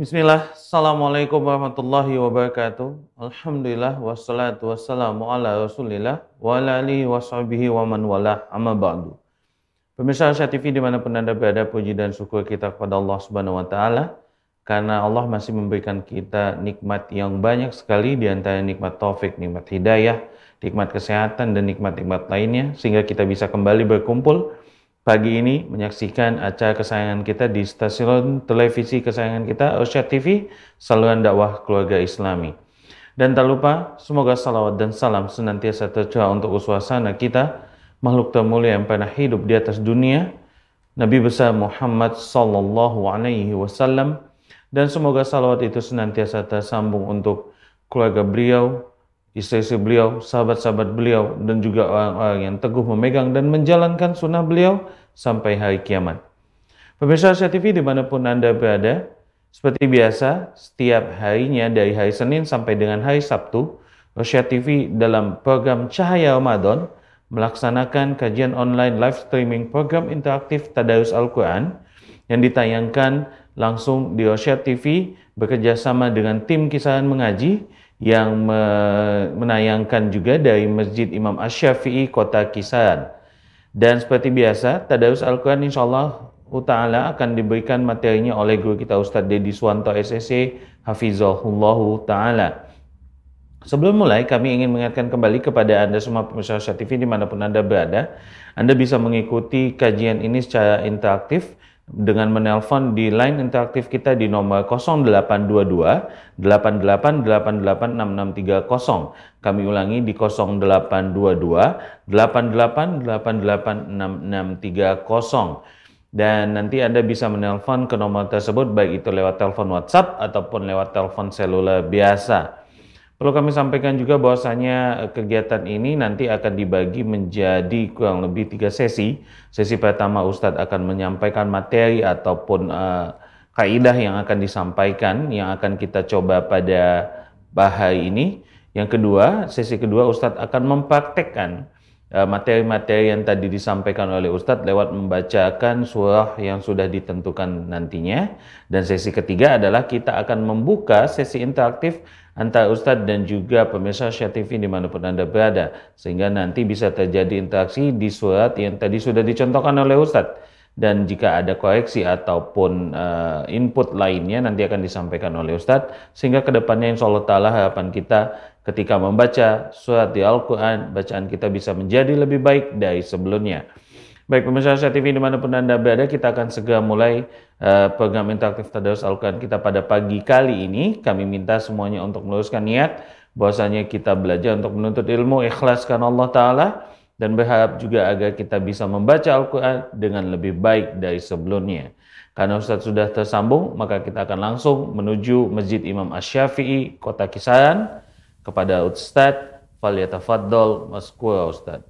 Bismillah, Assalamualaikum warahmatullahi wabarakatuh. Alhamdulillah, wassalatu wassalamu ala rasulillah, wa ala alihi wa sahbihi wa man wala, amma ba'du. Pemirsa Asia TV di mana pun Anda berada, puji dan syukur kita kepada Allah Subhanahu wa Ta'ala, karena Allah masih memberikan kita nikmat yang banyak sekali, di antara nikmat taufik, nikmat hidayah, nikmat kesehatan, dan nikmat-nikmat lainnya, sehingga kita bisa kembali berkumpul pagi ini menyaksikan acara kesayangan kita di stasiun televisi kesayangan kita, Arsyad TV, saluran dakwah keluarga islami. Dan tak lupa, semoga salawat dan salam senantiasa tercurah untuk uswasana kita, makhluk termulia yang pernah hidup di atas dunia, Nabi besar Muhammad sallallahu alaihi wasallam, dan semoga salawat itu senantiasa tersambung untuk keluarga beliau, istri-istri beliau, sahabat-sahabat beliau, dan juga orang-orang yang teguh memegang dan menjalankan sunnah beliau sampai hari kiamat. Pemirsa Asia TV di mana pun Anda berada, seperti biasa, setiap harinya dari hari Senin sampai dengan hari Sabtu, Asia TV dalam program Cahaya Ramadan melaksanakan kajian online live streaming program interaktif Tadarus Al-Quran yang ditayangkan langsung di Asia TV bekerjasama dengan tim kisaran mengaji yang menayangkan juga dari Masjid Imam Ash-Syafi'i Kota Kisaran. Dan seperti biasa, Tadarus Al-Quran insya Allah Ta'ala akan diberikan materinya oleh guru kita Ustadz Dedi Suwanto SSC Hafizahullahu Ta'ala. Sebelum mulai, kami ingin mengingatkan kembali kepada Anda semua pemirsa TV di mana pun Anda berada. Anda bisa mengikuti kajian ini secara interaktif dengan menelpon di line interaktif kita di nomor 0822 88886630. Kami ulangi di 0822 88886630. Dan nanti Anda bisa menelpon ke nomor tersebut baik itu lewat telepon WhatsApp ataupun lewat telepon seluler biasa. Perlu kami sampaikan juga bahwasanya eh, kegiatan ini nanti akan dibagi menjadi kurang lebih tiga sesi. Sesi pertama Ustadz akan menyampaikan materi ataupun uh, kaidah yang akan disampaikan yang akan kita coba pada bahari ini. Yang kedua, sesi kedua Ustadz akan mempraktekkan eh, materi-materi yang tadi disampaikan oleh Ustadz lewat membacakan surah yang sudah ditentukan nantinya. Dan sesi ketiga adalah kita akan membuka sesi interaktif antara Ustadz dan juga pemirsa Syah TV di mana pun Anda berada. Sehingga nanti bisa terjadi interaksi di surat yang tadi sudah dicontohkan oleh Ustadz. Dan jika ada koreksi ataupun uh, input lainnya nanti akan disampaikan oleh Ustadz. Sehingga ke depannya insya Allah ta'ala harapan kita ketika membaca surat di Al-Quran, bacaan kita bisa menjadi lebih baik dari sebelumnya. Baik pemirsa Asia TV di mana pun Anda berada, kita akan segera mulai uh, program interaktif Tadarus Al-Quran kita pada pagi kali ini. Kami minta semuanya untuk meluruskan niat, bahwasanya kita belajar untuk menuntut ilmu, ikhlaskan Allah Ta'ala, dan berharap juga agar kita bisa membaca Al-Quran dengan lebih baik dari sebelumnya. Karena Ustadz sudah tersambung, maka kita akan langsung menuju Masjid Imam Ash-Syafi'i, Kota Kisaran, kepada Ustadz, Faliyatafaddol, Maskura Ustadz.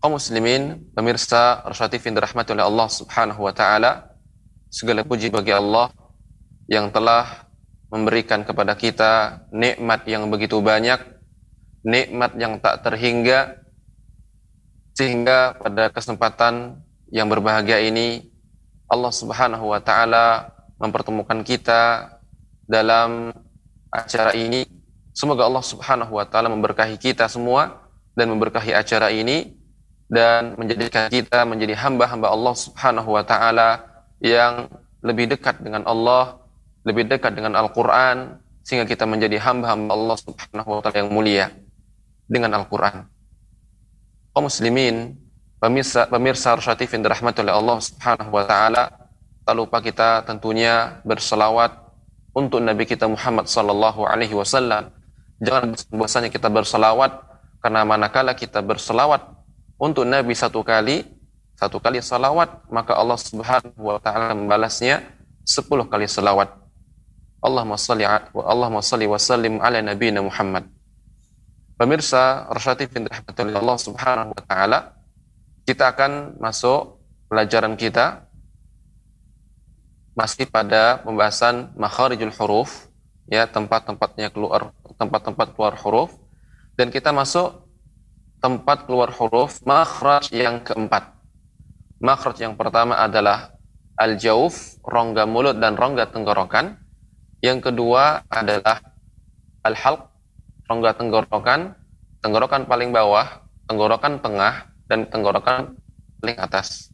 Kaum muslimin, pemirsa Rasyad TV yang dirahmati oleh Allah Subhanahu wa taala. Segala puji bagi Allah yang telah memberikan kepada kita nikmat yang begitu banyak, nikmat yang tak terhingga sehingga pada kesempatan yang berbahagia ini Allah Subhanahu wa taala mempertemukan kita dalam acara ini. Semoga Allah Subhanahu wa taala memberkahi kita semua dan memberkahi acara ini dan menjadikan kita menjadi hamba-hamba Allah Subhanahu wa taala yang lebih dekat dengan Allah, lebih dekat dengan Al-Qur'an sehingga kita menjadi hamba-hamba Allah Subhanahu wa taala yang mulia dengan Al-Qur'an. Kaum muslimin, pemirsa pemirsa Rasyad yang dirahmati oleh Allah Subhanahu wa taala, tak lupa kita tentunya berselawat untuk Nabi kita Muhammad sallallahu alaihi wasallam. Jangan bosannya kita berselawat karena manakala kita berselawat untuk Nabi satu kali, satu kali salawat, maka Allah Subhanahu wa taala membalasnya sepuluh kali salawat. Allahumma salli Allahumma salli wa sallim ala nabiyina Muhammad. Pemirsa Rasyati bin Allah Subhanahu wa taala, kita akan masuk pelajaran kita masih pada pembahasan makharijul huruf ya tempat-tempatnya keluar tempat-tempat keluar huruf dan kita masuk tempat keluar huruf makhraj yang keempat. Makhraj yang pertama adalah al-jauf, rongga mulut dan rongga tenggorokan. Yang kedua adalah al-halq, rongga tenggorokan, tenggorokan paling bawah, tenggorokan tengah dan tenggorokan paling atas.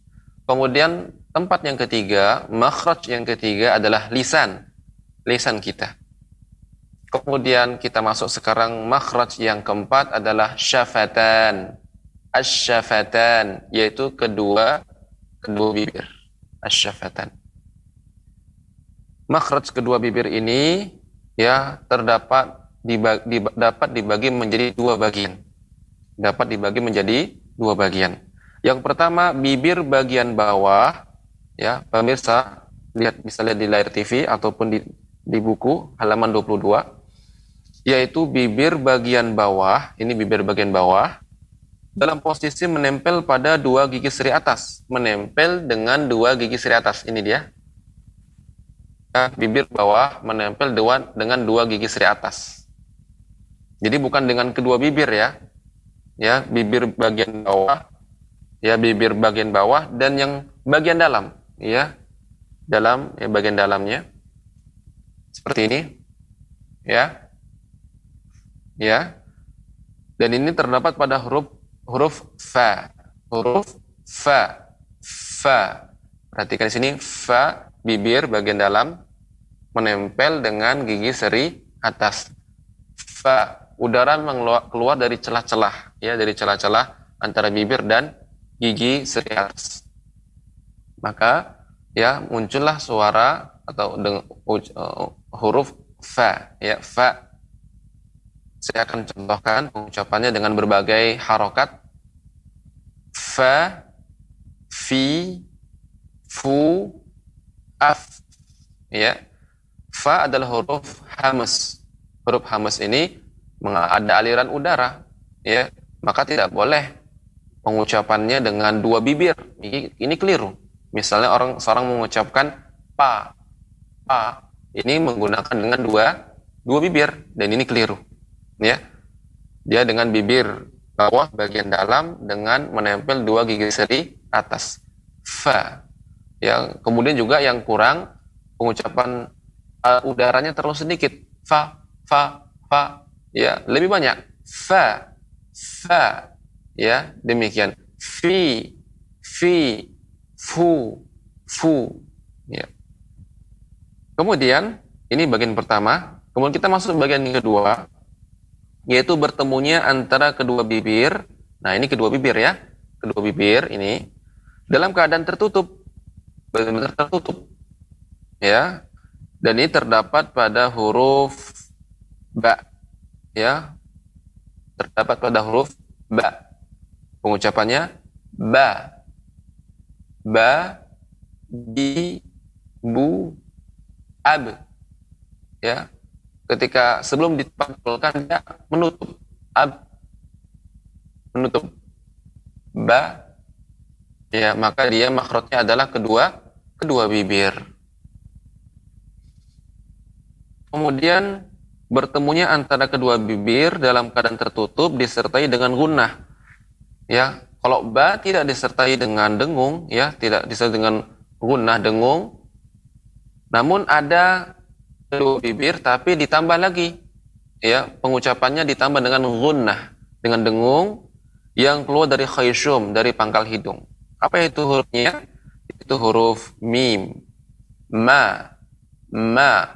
Kemudian tempat yang ketiga, makhraj yang ketiga adalah lisan, lisan kita. Kemudian kita masuk sekarang makhraj yang keempat adalah syafatan. Asyafatan yaitu kedua kedua bibir. Asyafatan. Makhraj kedua bibir ini ya terdapat dibagi, dib, dapat dibagi menjadi dua bagian. Dapat dibagi menjadi dua bagian. Yang pertama bibir bagian bawah ya pemirsa lihat bisa lihat di layar TV ataupun di di buku halaman 22 yaitu bibir bagian bawah, ini bibir bagian bawah, dalam posisi menempel pada dua gigi seri atas, menempel dengan dua gigi seri atas. Ini dia. Nah, bibir bawah menempel dengan dua gigi seri atas. Jadi bukan dengan kedua bibir ya. Ya, bibir bagian bawah, ya bibir bagian bawah dan yang bagian dalam, ya. Dalam ya bagian dalamnya. Seperti ini. Ya ya. Dan ini terdapat pada huruf huruf fa. Huruf fa. Fa. Perhatikan di sini fa bibir bagian dalam menempel dengan gigi seri atas. Fa udara keluar dari celah-celah ya dari celah-celah antara bibir dan gigi seri atas. Maka ya muncullah suara atau dengan uh, huruf fa ya fa saya akan contohkan pengucapannya dengan berbagai harokat. Fa, fi, fu, af. Ya. Fa adalah huruf hamas. Huruf hamas ini ada aliran udara. Ya. Maka tidak boleh pengucapannya dengan dua bibir. Ini, ini keliru. Misalnya orang seorang mengucapkan pa, pa. Ini menggunakan dengan dua dua bibir dan ini keliru ya. Dia dengan bibir bawah bagian dalam dengan menempel dua gigi seri atas. Fa yang kemudian juga yang kurang pengucapan uh, udaranya terlalu sedikit. Fa fa fa. Ya lebih banyak. Fa fa ya demikian. Fi fi fu fu ya. Kemudian ini bagian pertama. Kemudian kita masuk bagian kedua yaitu bertemunya antara kedua bibir. Nah, ini kedua bibir ya. Kedua bibir ini dalam keadaan tertutup. Benar-benar tertutup. Ya. Dan ini terdapat pada huruf ba. Ya. Terdapat pada huruf ba. Pengucapannya ba. Ba bi bu ab. Ya ketika sebelum dipantulkan dia menutup. Ab. Menutup. Ba. Ya maka dia makrotnya adalah kedua kedua bibir. Kemudian bertemunya antara kedua bibir dalam keadaan tertutup disertai dengan gunnah. Ya kalau ba tidak disertai dengan dengung ya tidak disertai dengan gunnah dengung namun ada kedua bibir tapi ditambah lagi. Ya pengucapannya ditambah dengan gunnah dengan dengung yang keluar dari khayshum dari pangkal hidung. Apa itu hurufnya? Itu huruf mim. Ma ma.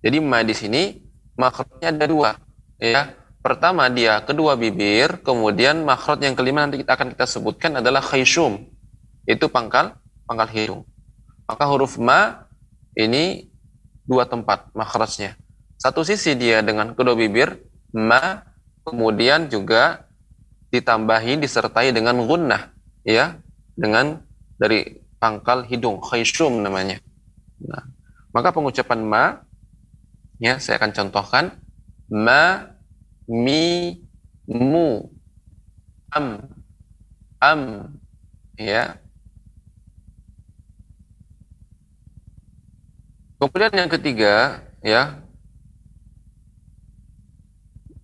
Jadi ma di sini makrotnya ada dua. Ya pertama dia kedua bibir kemudian makrot yang kelima nanti kita akan kita sebutkan adalah khayshum itu pangkal pangkal hidung. Maka huruf ma ini dua tempat makhrajnya. Satu sisi dia dengan kedua bibir ma kemudian juga ditambahi disertai dengan gunnah ya dengan dari pangkal hidung, khayshum namanya. Nah, maka pengucapan ma ya saya akan contohkan ma mi mu am am ya kemudian yang ketiga ya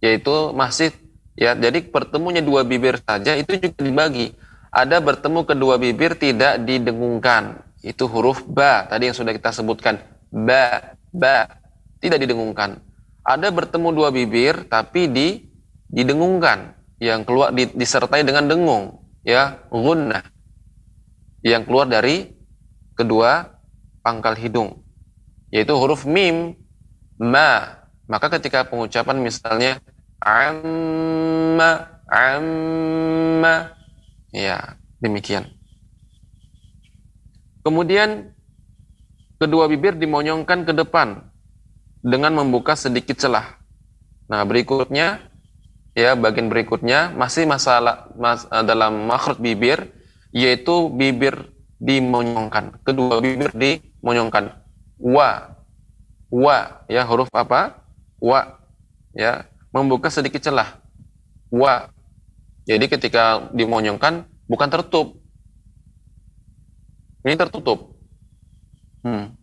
yaitu masih ya jadi pertemunya dua bibir saja itu juga dibagi. Ada bertemu kedua bibir tidak didengungkan. Itu huruf ba tadi yang sudah kita sebutkan. Ba ba tidak didengungkan. Ada bertemu dua bibir tapi di didengungkan. Yang keluar di, disertai dengan dengung ya gunnah yang keluar dari kedua pangkal hidung yaitu huruf mim ma. Maka ketika pengucapan misalnya amma amma. Ya demikian. Kemudian kedua bibir dimonyongkan ke depan dengan membuka sedikit celah. Nah berikutnya ya bagian berikutnya masih masalah mas, eh, dalam makhraj bibir yaitu bibir dimonyongkan. Kedua bibir dimonyongkan wa wa ya huruf apa wa ya membuka sedikit celah. Wa. Jadi ketika dimonyongkan bukan tertutup. Ini tertutup. Hmm.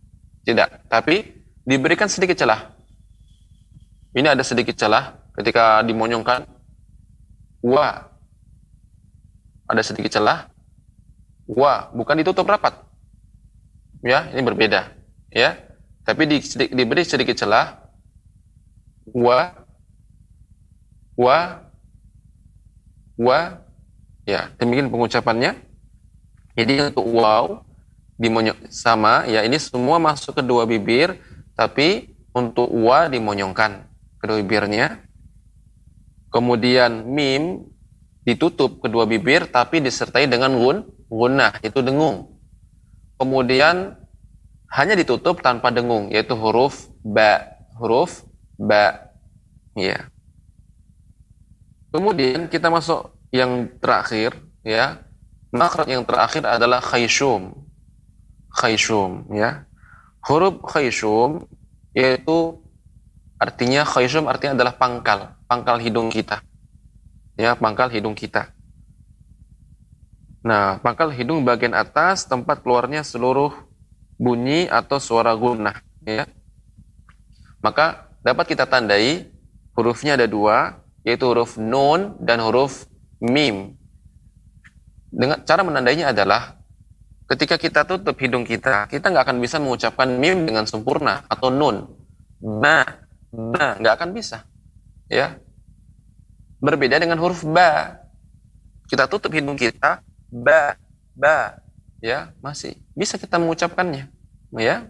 Tidak, tapi diberikan sedikit celah. Ini ada sedikit celah ketika dimonyongkan. Wa. Ada sedikit celah. Wa, bukan ditutup rapat. Ya, ini berbeda. Ya. Tapi di, diberi sedikit celah. Wa wa wa ya demikian pengucapannya jadi untuk wow dimonyong sama ya ini semua masuk ke dua bibir tapi untuk wa dimonyongkan kedua bibirnya kemudian mim ditutup kedua bibir tapi disertai dengan gun gunnah itu dengung kemudian hanya ditutup tanpa dengung yaitu huruf ba huruf ba ya Kemudian kita masuk yang terakhir ya. Makhraj yang terakhir adalah khayshum. Khayshum ya. Huruf khayshum yaitu artinya khayshum artinya adalah pangkal, pangkal hidung kita. Ya, pangkal hidung kita. Nah, pangkal hidung bagian atas tempat keluarnya seluruh bunyi atau suara gunnah ya. Maka dapat kita tandai hurufnya ada dua, yaitu huruf nun dan huruf mim. Dengan cara menandainya adalah ketika kita tutup hidung kita, kita nggak akan bisa mengucapkan mim dengan sempurna atau nun. Ba, ba, nggak akan bisa. Ya. Berbeda dengan huruf ba. Kita tutup hidung kita, ba, ba, ya masih bisa kita mengucapkannya, ya.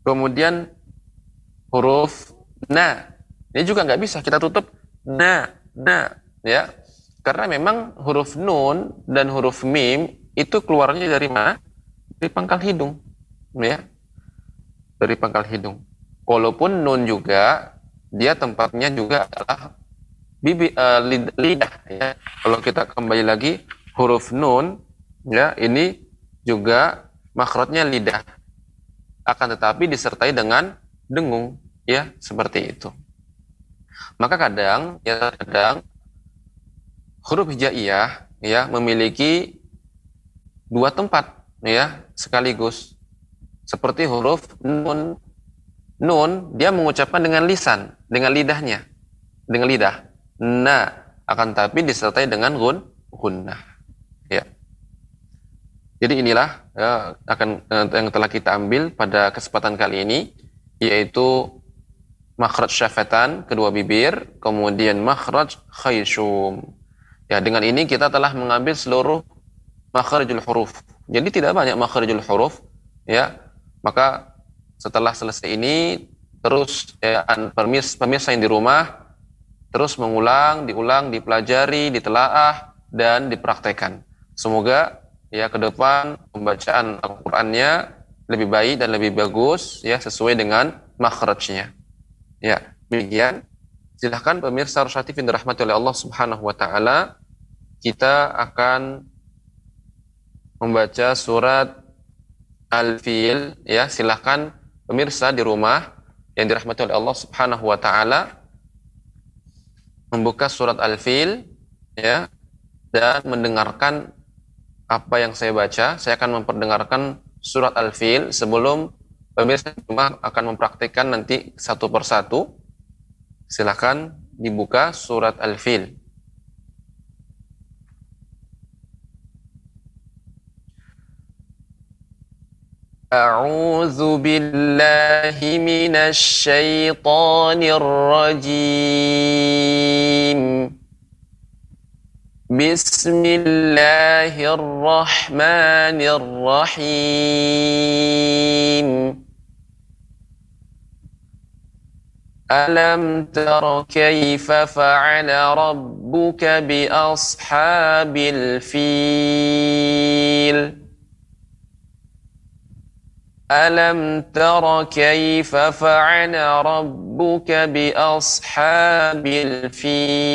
Kemudian huruf na ini juga nggak bisa kita tutup na, na, ya. Karena memang huruf nun dan huruf mim itu keluarnya dari mana? Dari pangkal hidung, ya. Dari pangkal hidung. Walaupun nun juga dia tempatnya juga adalah bibi uh, lidah ya. Kalau kita kembali lagi huruf nun ya ini juga makrotnya lidah. Akan tetapi disertai dengan dengung ya seperti itu. Maka kadang ya kadang huruf hijaiyah ya memiliki dua tempat ya sekaligus. Seperti huruf nun nun dia mengucapkan dengan lisan, dengan lidahnya, dengan lidah. Nah, akan tapi disertai dengan gun gunnah. Jadi inilah ya, akan eh, yang telah kita ambil pada kesempatan kali ini yaitu makhraj syafatan kedua bibir, kemudian makhraj khayshum. Ya, dengan ini kita telah mengambil seluruh makhrajul huruf. Jadi tidak banyak makhrajul huruf, ya. Maka setelah selesai ini terus ya, pemirsa, pemirsa yang di rumah terus mengulang, diulang, dipelajari, ditelaah dan dipraktekkan. Semoga ya ke depan pembacaan Al-Qur'annya lebih baik dan lebih bagus ya sesuai dengan makhrajnya. Ya, demikian. Silahkan pemirsa Rusyatif yang dirahmati oleh Allah Subhanahu wa taala kita akan membaca surat Al-Fil ya silahkan pemirsa di rumah yang dirahmati oleh Allah Subhanahu wa taala membuka surat Al-Fil ya dan mendengarkan apa yang saya baca. Saya akan memperdengarkan surat Al-Fil sebelum pemirsa di rumah akan mempraktikkan nanti satu persatu. Silakan dibuka surat Al-Fil. أعوذ بالله من الشيطان الرجيم بسم الله الرحمن الرحيم. ألم تر كيف فعل ربك بأصحاب الفيل؟ ألم تر كيف فعل ربك بأصحاب الفيل؟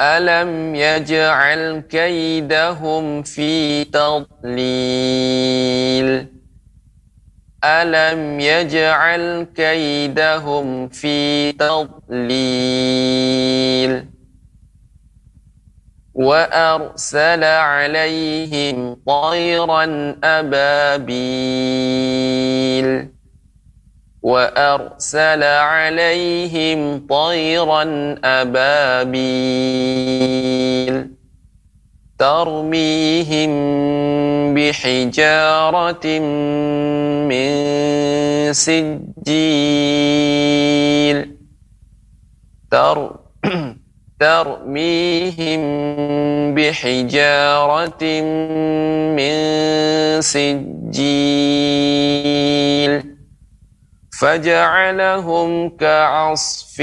ألم يجعل كيدهم في تضليل ألم يجعل كيدهم في تضليل وأرسل عليهم طيرا أبابيل وأرسل عليهم طيرا أبابيل ترميهم بحجارة من سجيل تر ترميهم بحجارة من سجيل فجعلهم كعصف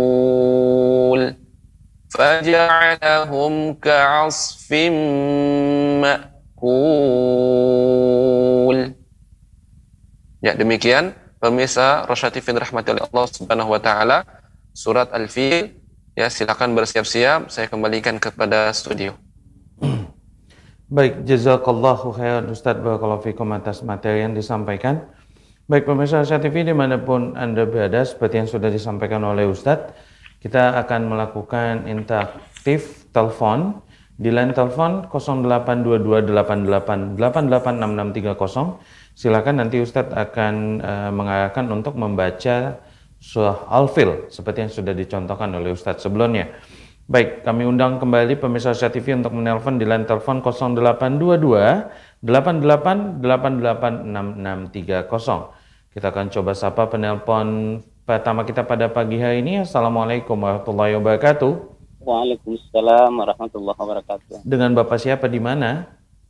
مأكول فجعلهم كعصف مأكول Ya demikian pemirsa Rosyati Fin rahmati Allah Subhanahu wa taala surat Al-Fil. Ya, silakan bersiap-siap. Saya kembalikan kepada studio. Baik, jazakallahu khairan Ustaz Barakallahu fikum atas materi yang disampaikan. Baik pemirsa Asia TV di mana pun Anda berada, seperti yang sudah disampaikan oleh Ustadz, kita akan melakukan interaktif telepon di line telepon 082288886630. Silakan nanti Ustadz akan uh, mengarahkan untuk membaca surah Al-Fil seperti yang sudah dicontohkan oleh Ustadz sebelumnya. Baik, kami undang kembali pemirsa Asia TV untuk menelpon di line telepon 0822 88886630. Kita akan coba sapa penelpon pertama kita pada pagi hari ini. Assalamualaikum warahmatullahi wabarakatuh. Waalaikumsalam warahmatullahi wabarakatuh. Dengan Bapak siapa di mana?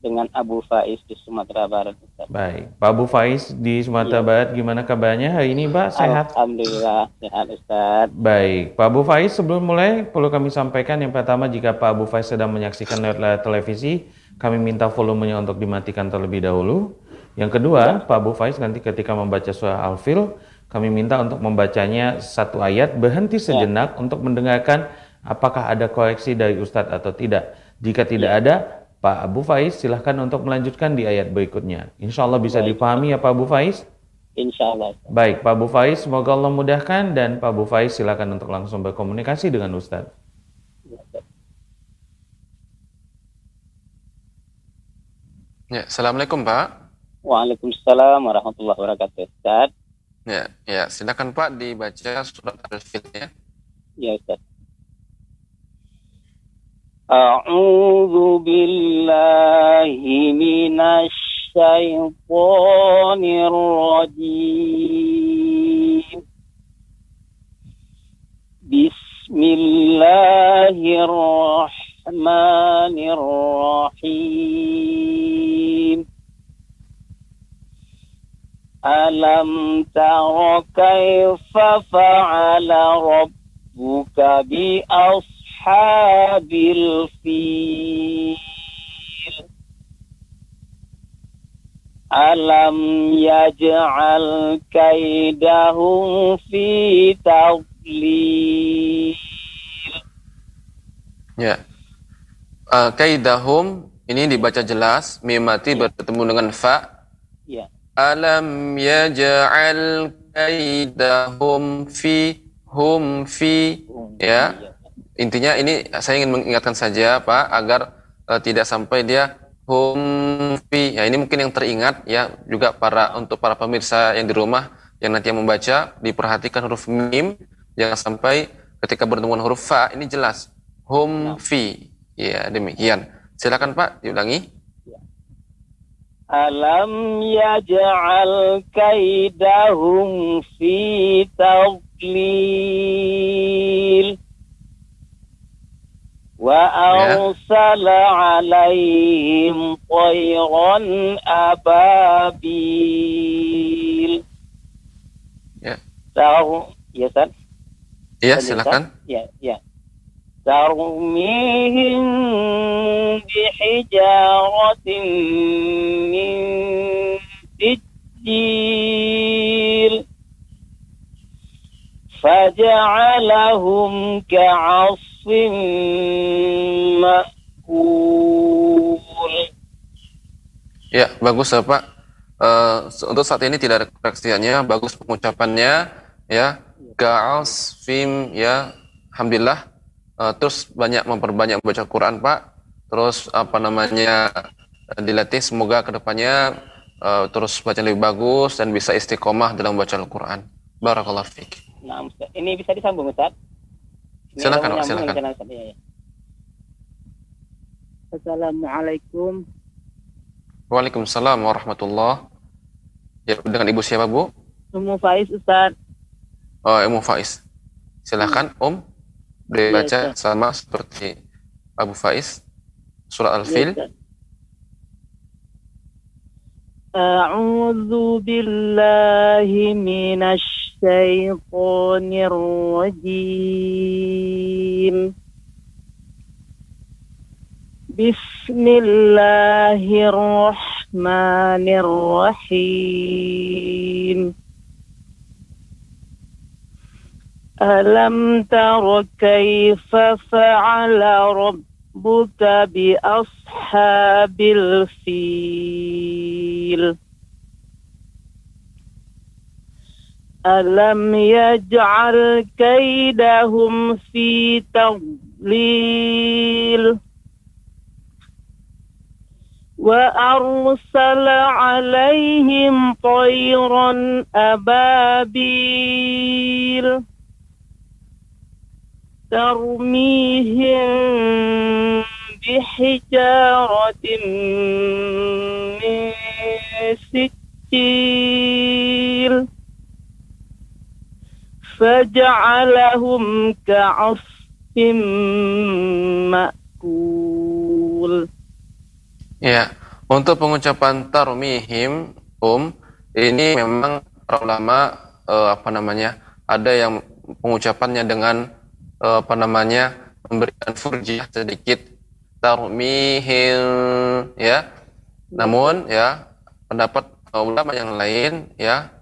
Dengan Abu Faiz di Sumatera Barat. Ustaz. Baik, Pak Abu Faiz di Sumatera ya. Barat gimana kabarnya hari ini, Pak? Sehat? Alhamdulillah sehat, Ustaz. Baik, Pak Abu Faiz sebelum mulai perlu kami sampaikan yang pertama jika Pak Abu Faiz sedang menyaksikan lewat layar televisi, kami minta volumenya untuk dimatikan terlebih dahulu. Yang kedua, ya. Pak Abu Faiz nanti ketika membaca surah Al-Fil, kami minta untuk membacanya satu ayat berhenti ya. sejenak ya. untuk mendengarkan apakah ada koreksi dari Ustadz atau tidak. Jika tidak ya. ada, Pak Abu Faiz, silahkan untuk melanjutkan di ayat berikutnya. Insya Allah bisa Baik. dipahami ya Pak Abu Faiz? Insya Allah. Baik, Pak Abu Faiz, semoga Allah mudahkan dan Pak Abu Faiz silahkan untuk langsung berkomunikasi dengan Ustadz. Ya, Assalamualaikum Pak. Waalaikumsalam warahmatullahi wabarakatuh Ustaz. Ya, ya, silakan Pak dibaca surat Al-Fil ya. Ya Ustaz. أعوذ بالله من الشيطان الرجيم. بسم الله الرحمن الرحيم. ألم تر كيف فعل ربك بأصحاب أصحاب الفيل ألم يجعل كيدهم في تضليل Ya. Uh, kaidahum ini dibaca jelas, mim mati bertemu dengan fa. Ya. Alam yaj'al kaidahum fi hum fi ya. intinya ini saya ingin mengingatkan saja Pak agar uh, tidak sampai dia humfi. Ya ini mungkin yang teringat ya juga para untuk para pemirsa yang di rumah yang nanti yang membaca diperhatikan huruf mim jangan sampai ketika bertemu huruf fa ini jelas humfi. Ya. ya demikian. Silakan Pak diulangi. Ya. Alam yaj'al kaidahum fi tawqlil وأرسل عليهم طيرا أبابيل Ya. تر... يا سر Iya, silakan. يا يا ترميهم بحجارة من سجيل فجعلهم كعصف مأكول Ya, bagus ya, Pak. Eh, untuk saat ini tidak ada koreksiannya, bagus pengucapannya, ya. Gaas, fim, ya. Alhamdulillah. Eh, terus banyak memperbanyak baca Quran, Pak. Terus apa namanya eh, dilatih semoga kedepannya eh, terus baca lebih bagus dan bisa istiqomah dalam baca Al-Quran. Barakallahu fiik. Nah, Ustaz. Ini bisa disambung, Ustaz? Ini Silakan, Pak, ada menyambung silakan. dengan Ustaz, ya, ya. Assalamualaikum. Waalaikumsalam warahmatullah. Ya, dengan Ibu siapa, Bu? Umu Faiz, Ustaz. Oh, Ibu Faiz. Silakan, Om. Dibaca Ustaz. sama seperti Abu Faiz. Surah Al-Fil. أعوذ بالله من الشيطان الرجيم. بسم الله الرحمن الرحيم. ألم تر كيف فعل ربك بأصحاب الفيل؟ ألم يجعل كيدهم في تضليل؟ وأرسل عليهم طيرا أبابيل ترميهم بحجارة من سجيل. فجعلهم كعصف مأكول Ya, untuk pengucapan tarmihim, um, ini memang para ulama eh, apa namanya ada yang pengucapannya dengan eh, apa namanya memberikan furjiyah sedikit tarmihim ya. Namun ya pendapat eh, ulama yang lain ya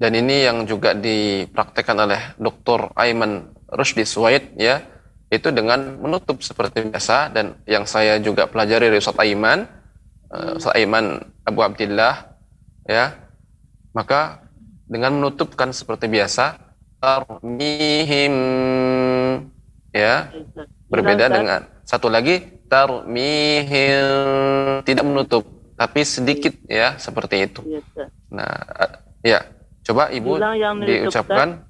dan ini yang juga dipraktekkan oleh Dr. Aiman Rushdi Suwaid ya. Itu dengan menutup seperti biasa. Dan yang saya juga pelajari dari Ustaz Aiman eh, Ustaz Aiman Abu Abdillah ya. Maka dengan menutupkan seperti biasa tarmihim ya. Berbeda dengan satu lagi tarmihim tidak menutup tapi sedikit ya seperti itu. Nah eh, ya Coba ibu yang diucapkan.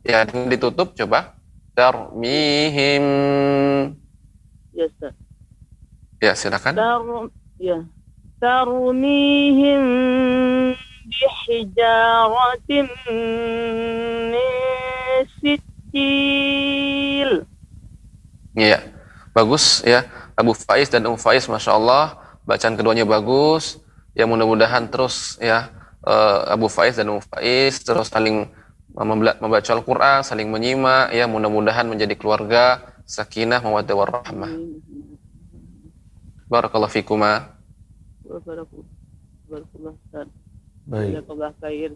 Ya, ditutup coba. darmihim. Ya, Ustaz. Ya, silakan. dar ya. Tarmihim bihijaratin min. Iya. Bagus ya. Abu Faiz dan Umu Faiz Masya Allah. Bacaan keduanya bagus. Ya mudah-mudahan terus ya eh, Abu Faiz dan Ummu Faiz terus saling membaca Al-Quran, saling menyimak. Ya mudah-mudahan menjadi keluarga sakinah, mawaddah warahmah. Barakallahu fikuma. Khair.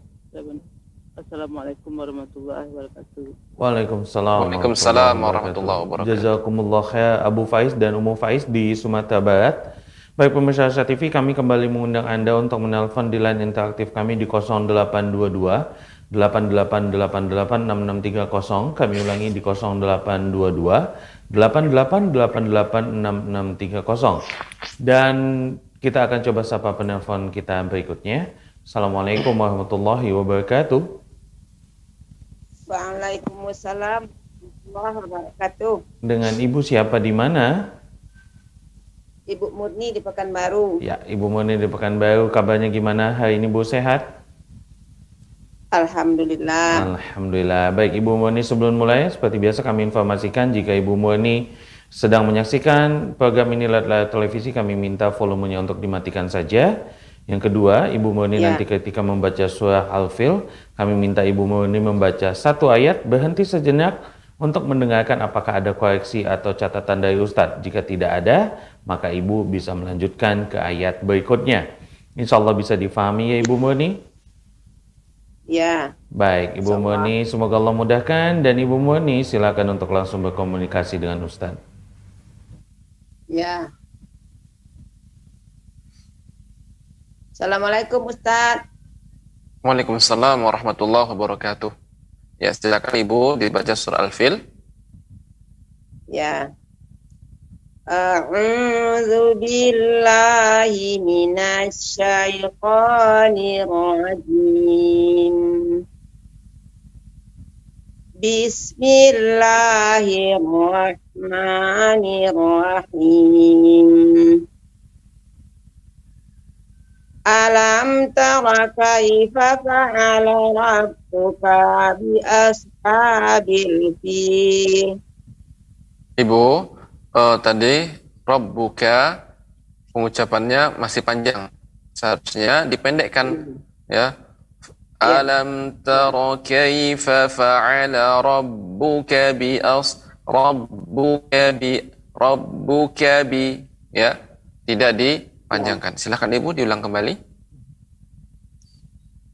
Assalamualaikum warahmatullahi wabarakatuh. Waalaikumsalam. Waalaikumsalam warahmatullahi wabarakatuh. Jazakumullah khair Abu Faiz dan Umu Faiz di Sumatera Barat. Baik pemirsa Asia TV, kami kembali mengundang Anda untuk menelpon di line interaktif kami di 0822 88886630. Kami ulangi di 0822 88886630. Dan kita akan coba sapa penelpon kita berikutnya. Assalamualaikum warahmatullahi wabarakatuh. Waalaikumsalam warahmatullahi wabarakatuh. Dengan Ibu siapa di mana? Ibu Murni di Pekanbaru. Ya, Ibu Murni di Pekanbaru, kabarnya gimana hari ini Bu sehat? Alhamdulillah. Alhamdulillah. Baik Ibu Murni sebelum mulai seperti biasa kami informasikan jika Ibu Murni sedang menyaksikan program ini lewat televisi kami minta volumenya untuk dimatikan saja. Yang kedua, Ibu Murni Ya. nanti ketika membaca surah Al-Fil, kami minta Ibu Murni membaca satu ayat, berhenti sejenak untuk mendengarkan apakah ada koreksi atau catatan dari Ustadz. Jika tidak ada, maka Ibu bisa melanjutkan ke ayat berikutnya. Insya Allah bisa difahami ya Ibu Murni? Ya, Baik, Ibu Sama. Murni, semoga Allah mudahkan dan Ibu Murni silakan untuk langsung berkomunikasi dengan Ustadz. ya. Assalamualaikum Ustaz. Waalaikumsalam warahmatullahi wabarakatuh. Ya, silakan Ibu dibaca surah Al-Fil. Ya. A'udzu billahi minasyaitonir rajim. Bismillahirrahmanirrahim. Alam tara kaifa fa'ala rabbuka bi ashabil fil Ibu, eh, tadi Rabbuka pengucapannya masih panjang. Seharusnya dipendekkan ya. Alam tara kaifa fa'ala rabbuka bi as rabbuka bi rabbuka bi ya. Tidak dipanjangkan. Silakan Ibu diulang kembali.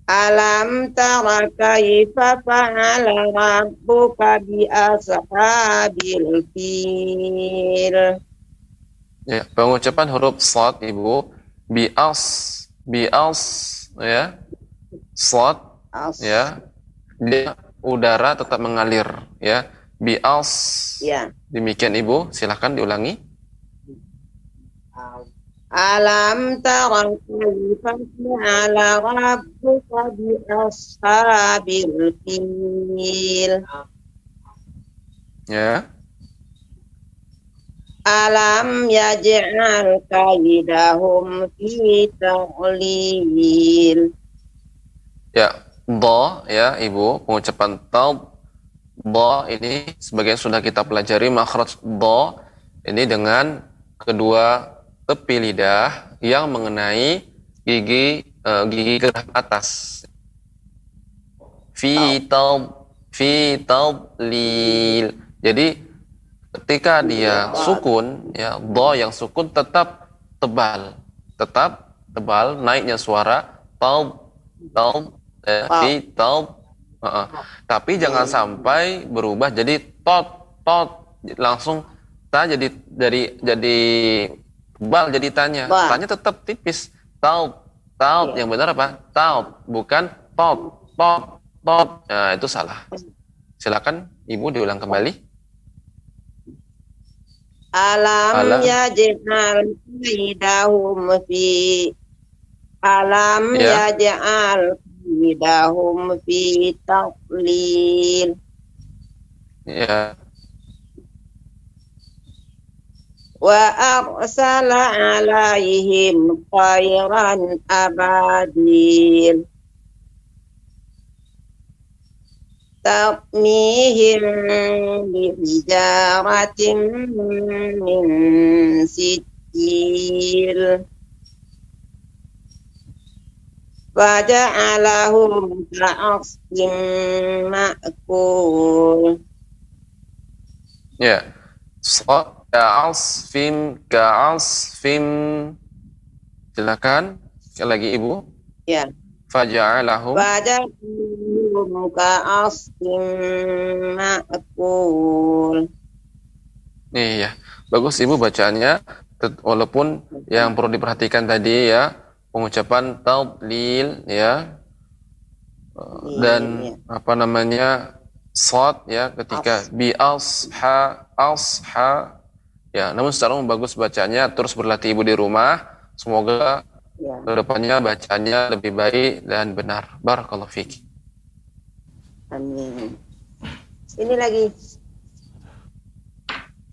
Alam tara kaifa fa'ala rabbuka bi ashabil fil. Ya, pengucapan huruf sad Ibu. Bi as bi as ya. Sad As. ya. Dia udara tetap mengalir ya. Bias. Ya. demikian ibu. Silahkan diulangi Alam tara kaifa fa'ala rabbuka bi ashabil fil. Ya. Alam yaj'al kaidahum fi tadlil ya do ya ibu pengucapan taub do ini sebagian sudah kita pelajari makhraj do ini dengan kedua tepi lidah yang mengenai gigi eh, gigi gerah atas. Taub fi lil. Jadi ketika dia sukun ya do yang sukun tetap tebal. Tetap tebal naiknya suara taub taub eh, Heeh. tapi jangan sampai berubah jadi tot tot. Langsung ta jadi dari jadi tebal jadi tanya. Ba. tanya tetap tipis. Taub. Taub yang benar apa? Taub bukan tot tot tot nah, itu salah. Silakan ibu diulang kembali. Alam, Alam. yaj'al kaidahum fi. Alam Ya. yaj'al kaidahum fi taqlil. Ya wa arsala alaihim khairan abadil ترميهم بحجارة من سجيل فجعلهم كعصف مأكول Ya. Sa- Ka'asfin, ka'asfin. Silakan, sekali lagi Ibu. Ya. Faja'alahum. Faja'alahum ka'asfin ma'kul. Iya, bagus Ibu bacaannya. Walaupun yang perlu diperhatikan tadi ya, pengucapan tadlil ya. Iya, Dan iya. apa namanya? sot ya ketika As. bi asha asha ya, namun secara umum bagus bacanya terus berlatih Ibu di rumah. Semoga Ya. ke depannya bacaannya lebih baik dan benar. Barakallahu fiik. Amin. Ini lagi.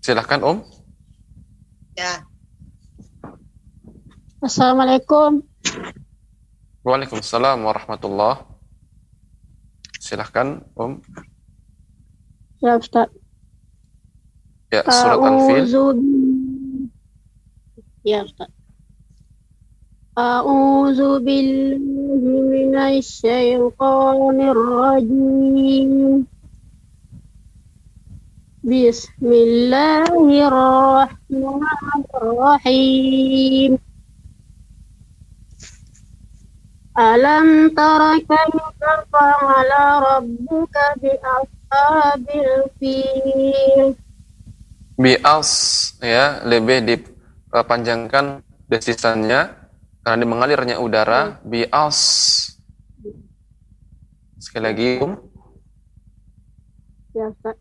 Silahkan Om. Ya. Assalamualaikum. Waalaikumsalam warahmatullah. Silahkan Om. Ya Ustaz. Ya, surat bi- Ya Ustaz. A'udzu billahi minasy syaithanir rajim. Bismillahirrahmanirrahim. Alam tara kaifa fa'ala rabbuka bi ashabil fil? Bi'as ya, lebih dipanjangkan desisannya karena di mengalirnya udara. Bi'as. Sekali lagi Om. Ya Ustaz.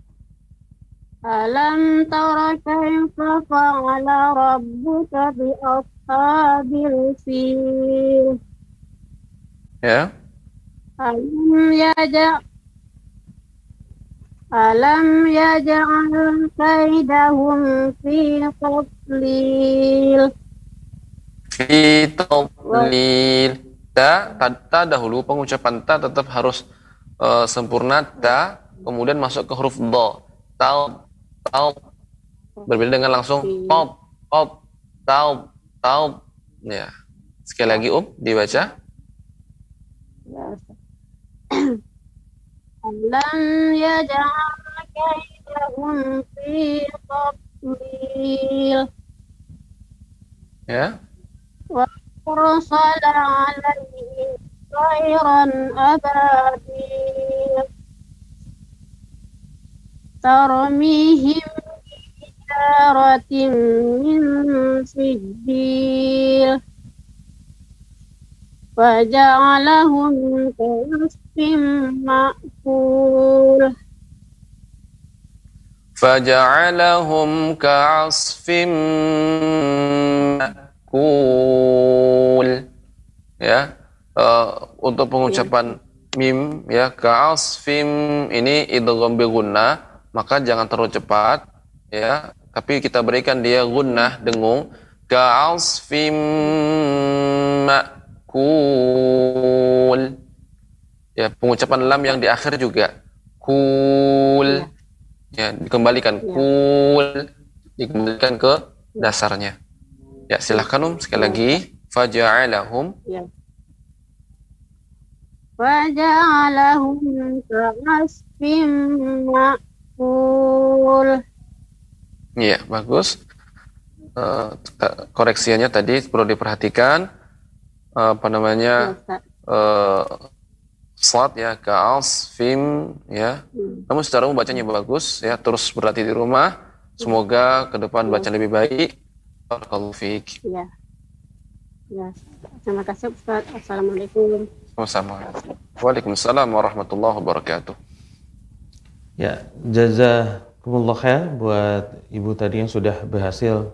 Alam tara kaifa fa'ala rabbuka bi ashabil fil? Ya. Alam yaja Alam yaj'al kaidahum fi tadlil Fi tadlil. Ta, ta, ta dahulu pengucapan ta tetap harus eh, sempurna ta, kemudian masuk ke huruf do. Tau, tau. Berbeda dengan langsung top, top, tau, tau. Ya. Sekali lagi Om, dibaca. Ya Ustaz. Alam yaj'al kaidahum fi tadlil Ya. أرسل عليهم طيرا أبابيل ترميهم بحجارة من سجيل فجعلهم كعصف مأكول فجعلهم كعصف مأكول ya eh, untuk pengucapan mim ya ka'asfim ini idgham bi gunnah maka jangan terlalu cepat ya tapi kita berikan dia gunnah dengung ka'asfim Kul. Ya, pengucapan lam yang di akhir juga. Kul. Iya. Ya, dikembalikan. Iya. Kul. Dikembalikan ke dasarnya. Ya, silahkan Um. Sekali iya. lagi. Faja'alahum. Ya. Faja'alahum ka'asfim ma'kul. Iya, bagus. Uh, koreksiannya tadi perlu diperhatikan apa namanya Ya, Ustaz. eh slot ya ka'asfim ya. Hmm. Namun secara umum bacanya bagus ya, terus berlatih di rumah. Semoga ke depan baca lebih baik. Barakallahu fiik. Ya. Ya. Terima kasih Ustaz. Assalamualaikum. Sama. Waalaikumsalam warahmatullahi wabarakatuh. Ya, jazakumullah khair buat ibu tadi yang sudah berhasil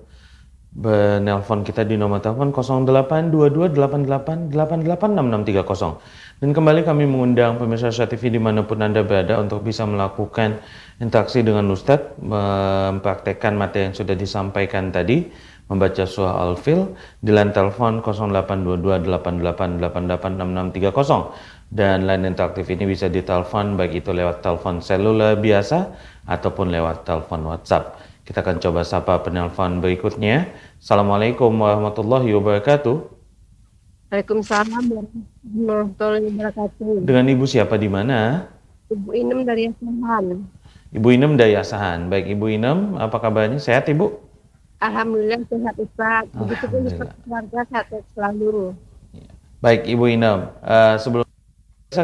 menelpon kita di nomor telepon 082288886630. Dan kembali kami mengundang pemirsa Syah TV di mana pun Anda berada untuk bisa melakukan interaksi dengan Ustadz, mempraktekkan materi yang sudah disampaikan tadi, membaca surah Al-Fil di line telepon 082288886630 dan line interaktif ini bisa ditelepon baik itu lewat telepon seluler biasa ataupun lewat telepon WhatsApp. Kita akan coba sapa penelpon berikutnya. Assalamualaikum warahmatullahi wabarakatuh. Waalaikumsalam warahmatullahi wabarakatuh. Dengan ibu siapa di mana? Ibu Inem dari Asahan. Ibu Inem dari Asahan. Baik Ibu Inem, apa kabarnya? Sehat Ibu? Alhamdulillah sehat Ustaz. Begitu pun keluarga sehat selalu. Baik, Ibu Inem. Uh, sebelum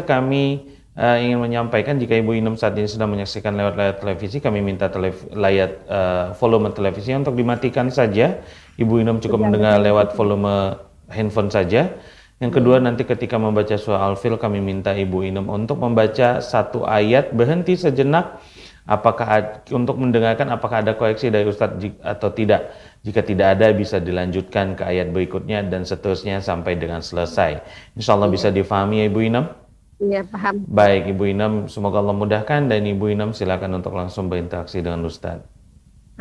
kami uh, ingin menyampaikan jika Ibu Inem saat ini sedang menyaksikan lewat layar televisi, kami minta telev layar uh, volume televisi untuk dimatikan saja. Ibu Inem cukup mendengar lewat volume handphone saja. Yang kedua nanti ketika membaca surah Al-Fil kami minta Ibu Inem untuk membaca satu ayat berhenti sejenak apakah untuk mendengarkan apakah ada koreksi dari Ustadz atau tidak. Jika tidak ada bisa dilanjutkan ke ayat berikutnya dan seterusnya sampai dengan selesai. Insya Allah bisa difahami ya Ibu Inem. Iya, paham. Baik Ibu Inem, semoga Allah mudahkan dan Ibu Inem silakan untuk langsung berinteraksi dengan Ustadz.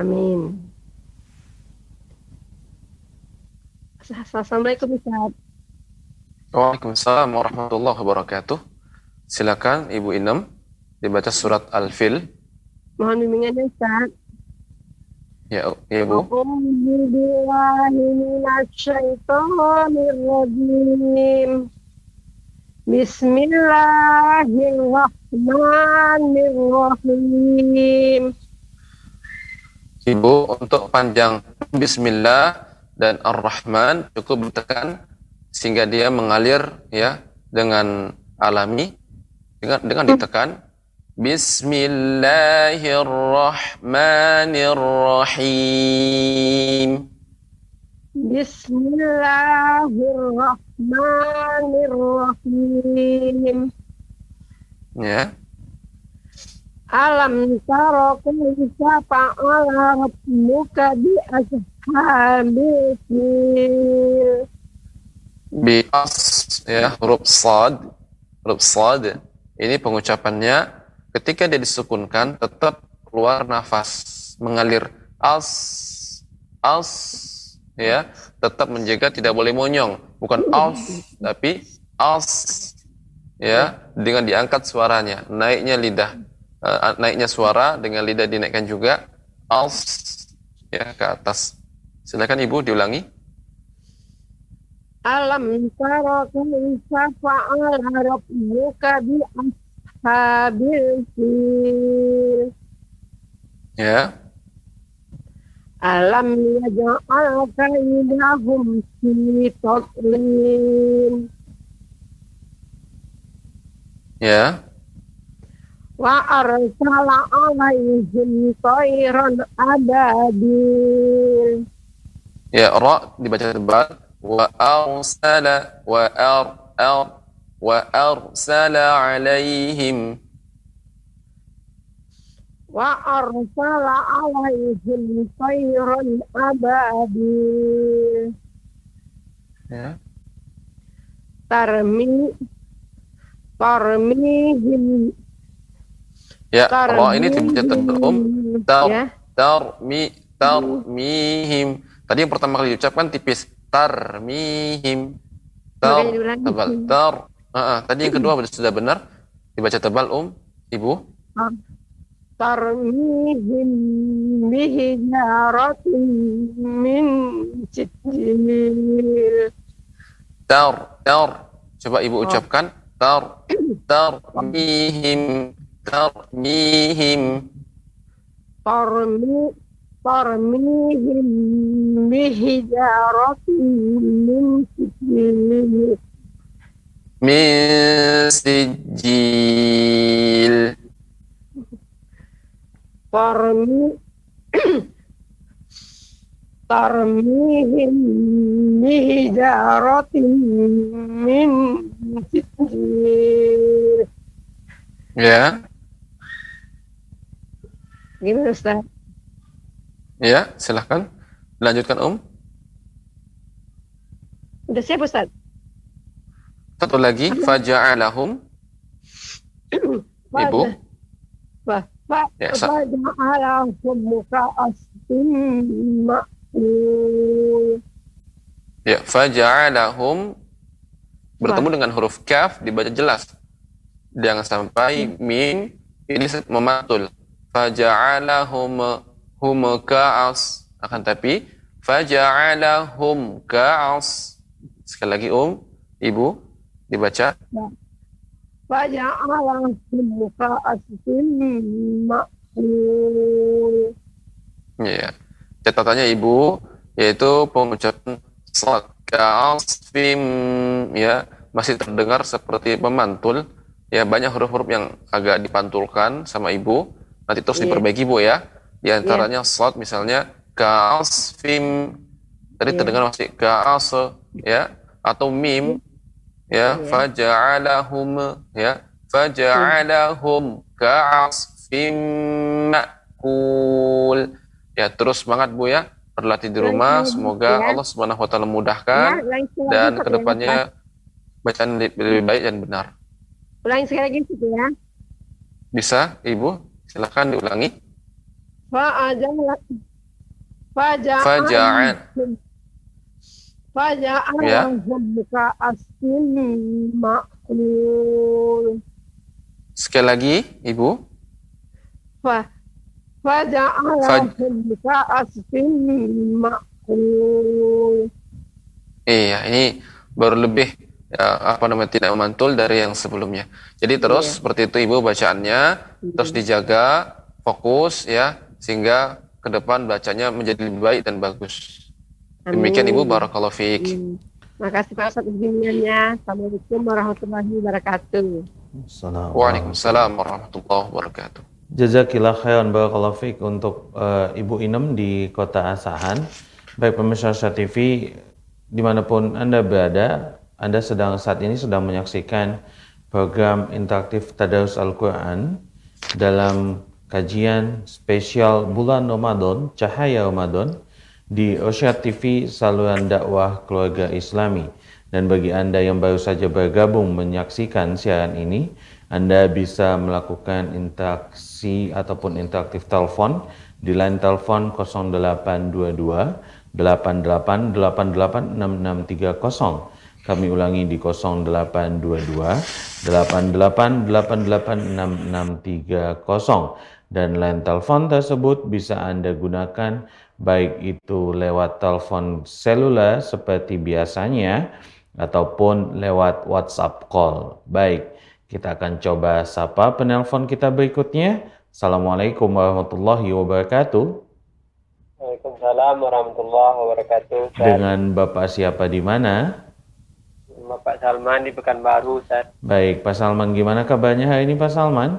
Amin. Assalamualaikum Ustaz. Waalaikumsalam warahmatullahi wabarakatuh. Silakan Ibu Inem dibaca surat Al-Fil. Mohon bimbingannya Ustaz. Ya, ya Ibu. A'udzu billahi minasyaitonir rajim. Bismillahirrahmanirrahim. Ibu untuk panjang Bismillah dan Ar-Rahman cukup ditekan sehingga dia mengalir ya dengan alami dengan dengan ditekan Bismillahirrahmanirrahim. Bismillahirrahmanirrahim. Ya. Alam tara kaifa fa'ala rabbuka bi ashabil fil. Bias ya huruf sad huruf sad ini pengucapannya ketika dia disukunkan tetap keluar nafas mengalir as as ya tetap menjaga tidak boleh monyong. Bukan as tapi as ya dengan diangkat suaranya. Naiknya lidah. Eh, naiknya suara dengan lidah dinaikkan juga. As ya ke atas. Silakan ibu diulangi. Alam tara kaifa fa'ala rabbuka bi ashabil fil. ya Alam yaj'al kaidahum fi tadlil. ya Wa arsala alaihim tayran ababil. Ya, ra dibaca tebal. Wa arsala wa ar ar wa arsala alaihim. Wa arsala alaihim tayran ababil. Ya. Tarmi tarmihim Ya, ra ini dibaca um. Tar ya tarmi tarmihim. Tadi yang pertama kali diucapkan tipis. Tarmihim. Tar tebal. Tar. Ah, ah. Tadi yang kedua sudah benar. Dibaca tebal um. Ibu. Tarmihim bihijaratin min sijil Tar tar. Coba ibu ucapkan. Tar tarmihim tarmihim. tarmi tarmihim bihijaratin min sijil min sijil tarmi tarmihim bihijaratin min sijil. Ya. Gimana Ustaz? ya silahkan. Lanjutkan om. Udah siap Ustaz? satu lagi. Faja'alahum. Ibu. Wah, Ya, ya faja'alahum bertemu dengan huruf kaf dibaca jelas. Jangan sampai min ini mematul. Faja'alahum hum ka'as akan tapi faja'alahum ka'as sekali lagi om ibu dibaca Faja'alahum ka'asfin ma'kul. Ya. Catatannya Ibu yaitu pengucapan salat ka'asfim ya masih terdengar seperti memantul ya banyak huruf-huruf yang agak dipantulkan sama ibu nanti terus Iya. diperbaiki bu ya di antaranya slot misalnya ka'asfim tadi Iya. terdengar masih ka'as ya atau mim ya Iya. faja'alahum ya faja'alahum ka'asfim ma'kul ya terus semangat bu ya berlatih di rumah semoga ya. Allah subhanahu wa taala mudahkan Ya, dan Ustaz, ya. ke depannya bacaan lebih lebih baik dan benar Ulangi sekali lagi Ustaz, ya. bisa ibu silakan diulangi Fa'aja'ala Faja'al ma'kul sekali lagi ibu Fa Iya, ini baru lebih ya, apa namanya tidak memantul dari yang sebelumnya. Jadi terus Iya. seperti itu Ibu bacaannya, terus dijaga fokus ya sehingga ke depan bacanya menjadi lebih baik dan bagus. Demikian Ibu barakallahu fiik. Hmm. Makasih Pak Ustaz bimbingannya. Assalamualaikum warahmatullahi wabarakatuh. Assalamualaikum. Waalaikumsalam warahmatullahi wabarakatuh. Jazakillah khairan barakallahu fiik untuk eh, Ibu Inem di Kota Asahan. Baik pemirsa TV di mana pun Anda berada, Anda sedang saat ini sedang menyaksikan program interaktif Tadarus Al-Quran dalam kajian spesial bulan Ramadan, Cahaya Ramadan di Osha TV saluran dakwah keluarga Islami. Dan bagi Anda yang baru saja bergabung menyaksikan siaran ini, Anda bisa melakukan interaksi ataupun interaktif telepon di line telepon 0822 88886630. Kami ulangi di 0822 88886630 dan line telepon tersebut bisa Anda gunakan baik itu lewat telepon seluler seperti biasanya ataupun lewat WhatsApp call. Baik, kita akan coba sapa penelpon kita berikutnya. Assalamualaikum warahmatullahi wabarakatuh. Waalaikumsalam warahmatullahi wabarakatuh. Dengan Bapak siapa di mana? Bapak Salman di Pekanbaru, Ustaz. Baik, Pak Salman gimana kabarnya hari ini Pak Salman?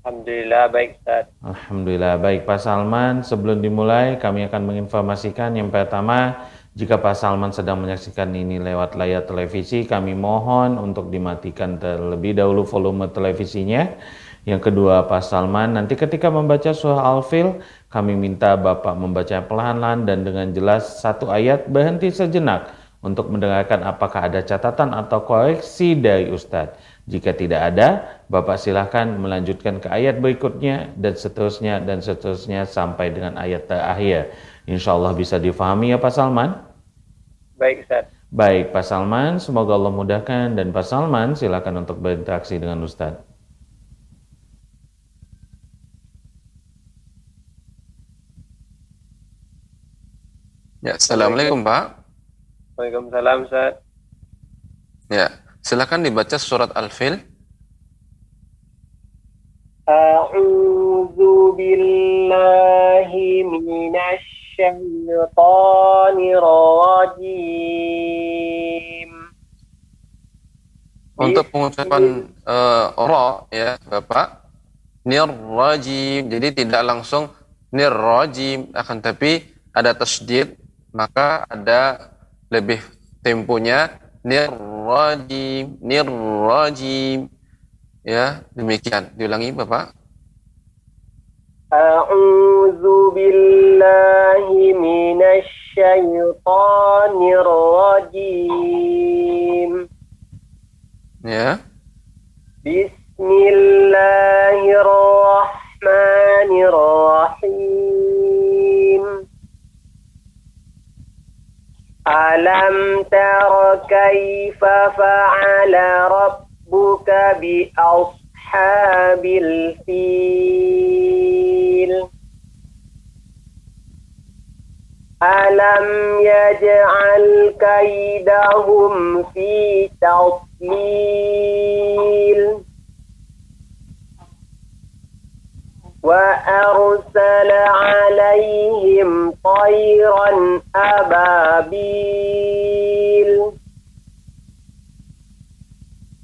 Alhamdulillah baik, Ustaz. Alhamdulillah baik Pak Salman. Sebelum dimulai kami akan menginformasikan yang pertama jika Pak Salman sedang menyaksikan ini lewat layar televisi kami mohon untuk dimatikan terlebih dahulu volume televisinya. Yang kedua Pak Salman nanti ketika membaca surah Al-Fil kami minta Bapak membaca perlahan-lahan dan dengan jelas satu ayat berhenti sejenak untuk mendengarkan apakah ada catatan atau koreksi dari Ustadz. Jika tidak ada, Bapak silahkan melanjutkan ke ayat berikutnya dan seterusnya dan seterusnya sampai dengan ayat terakhir. Insya Allah bisa difahami ya Pak Salman? Baik, Ustaz. Baik Pak Salman, semoga Allah mudahkan dan Pak Salman silakan untuk berinteraksi dengan Ustadz. Ya, Assalamualaikum Pak. Waalaikumsalam Ustaz. Ya, silakan dibaca surat Al-Fil. A'udzu billahi minasy syaithanir rajim. Untuk pengucapan uh, ra ya, Bapak. Nir rajim. Jadi tidak langsung nir rajim akan tapi ada tasdid maka ada lebih temponya nirrajim nirrajim. Ya demikian. Diulangi Bapak. A'udzu billahi minasy syaithanir rajim. Ya. Bismillahirrahmanirrahim. ألم تر كيف فعل ربك بأصحاب الفيل ألم يجعل كيدهم في تضليل وأرسل عليهم طيرا أبابيل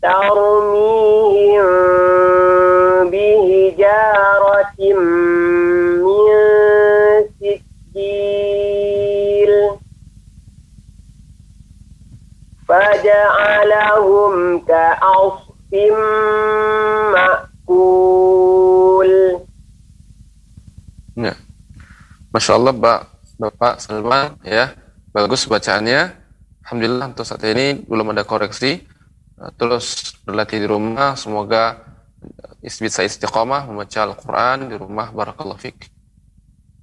ترميهم بهجارة من سجيل فجعلهم كأصف Masya Allah, Pak, Bapak Salman, ya, bagus bacaannya. Alhamdulillah untuk saat ini belum ada koreksi. Uh, Terus berlatih di rumah, semoga is- bisa istiqomah membaca Al-Quran di rumah. Barakallahu fiqh.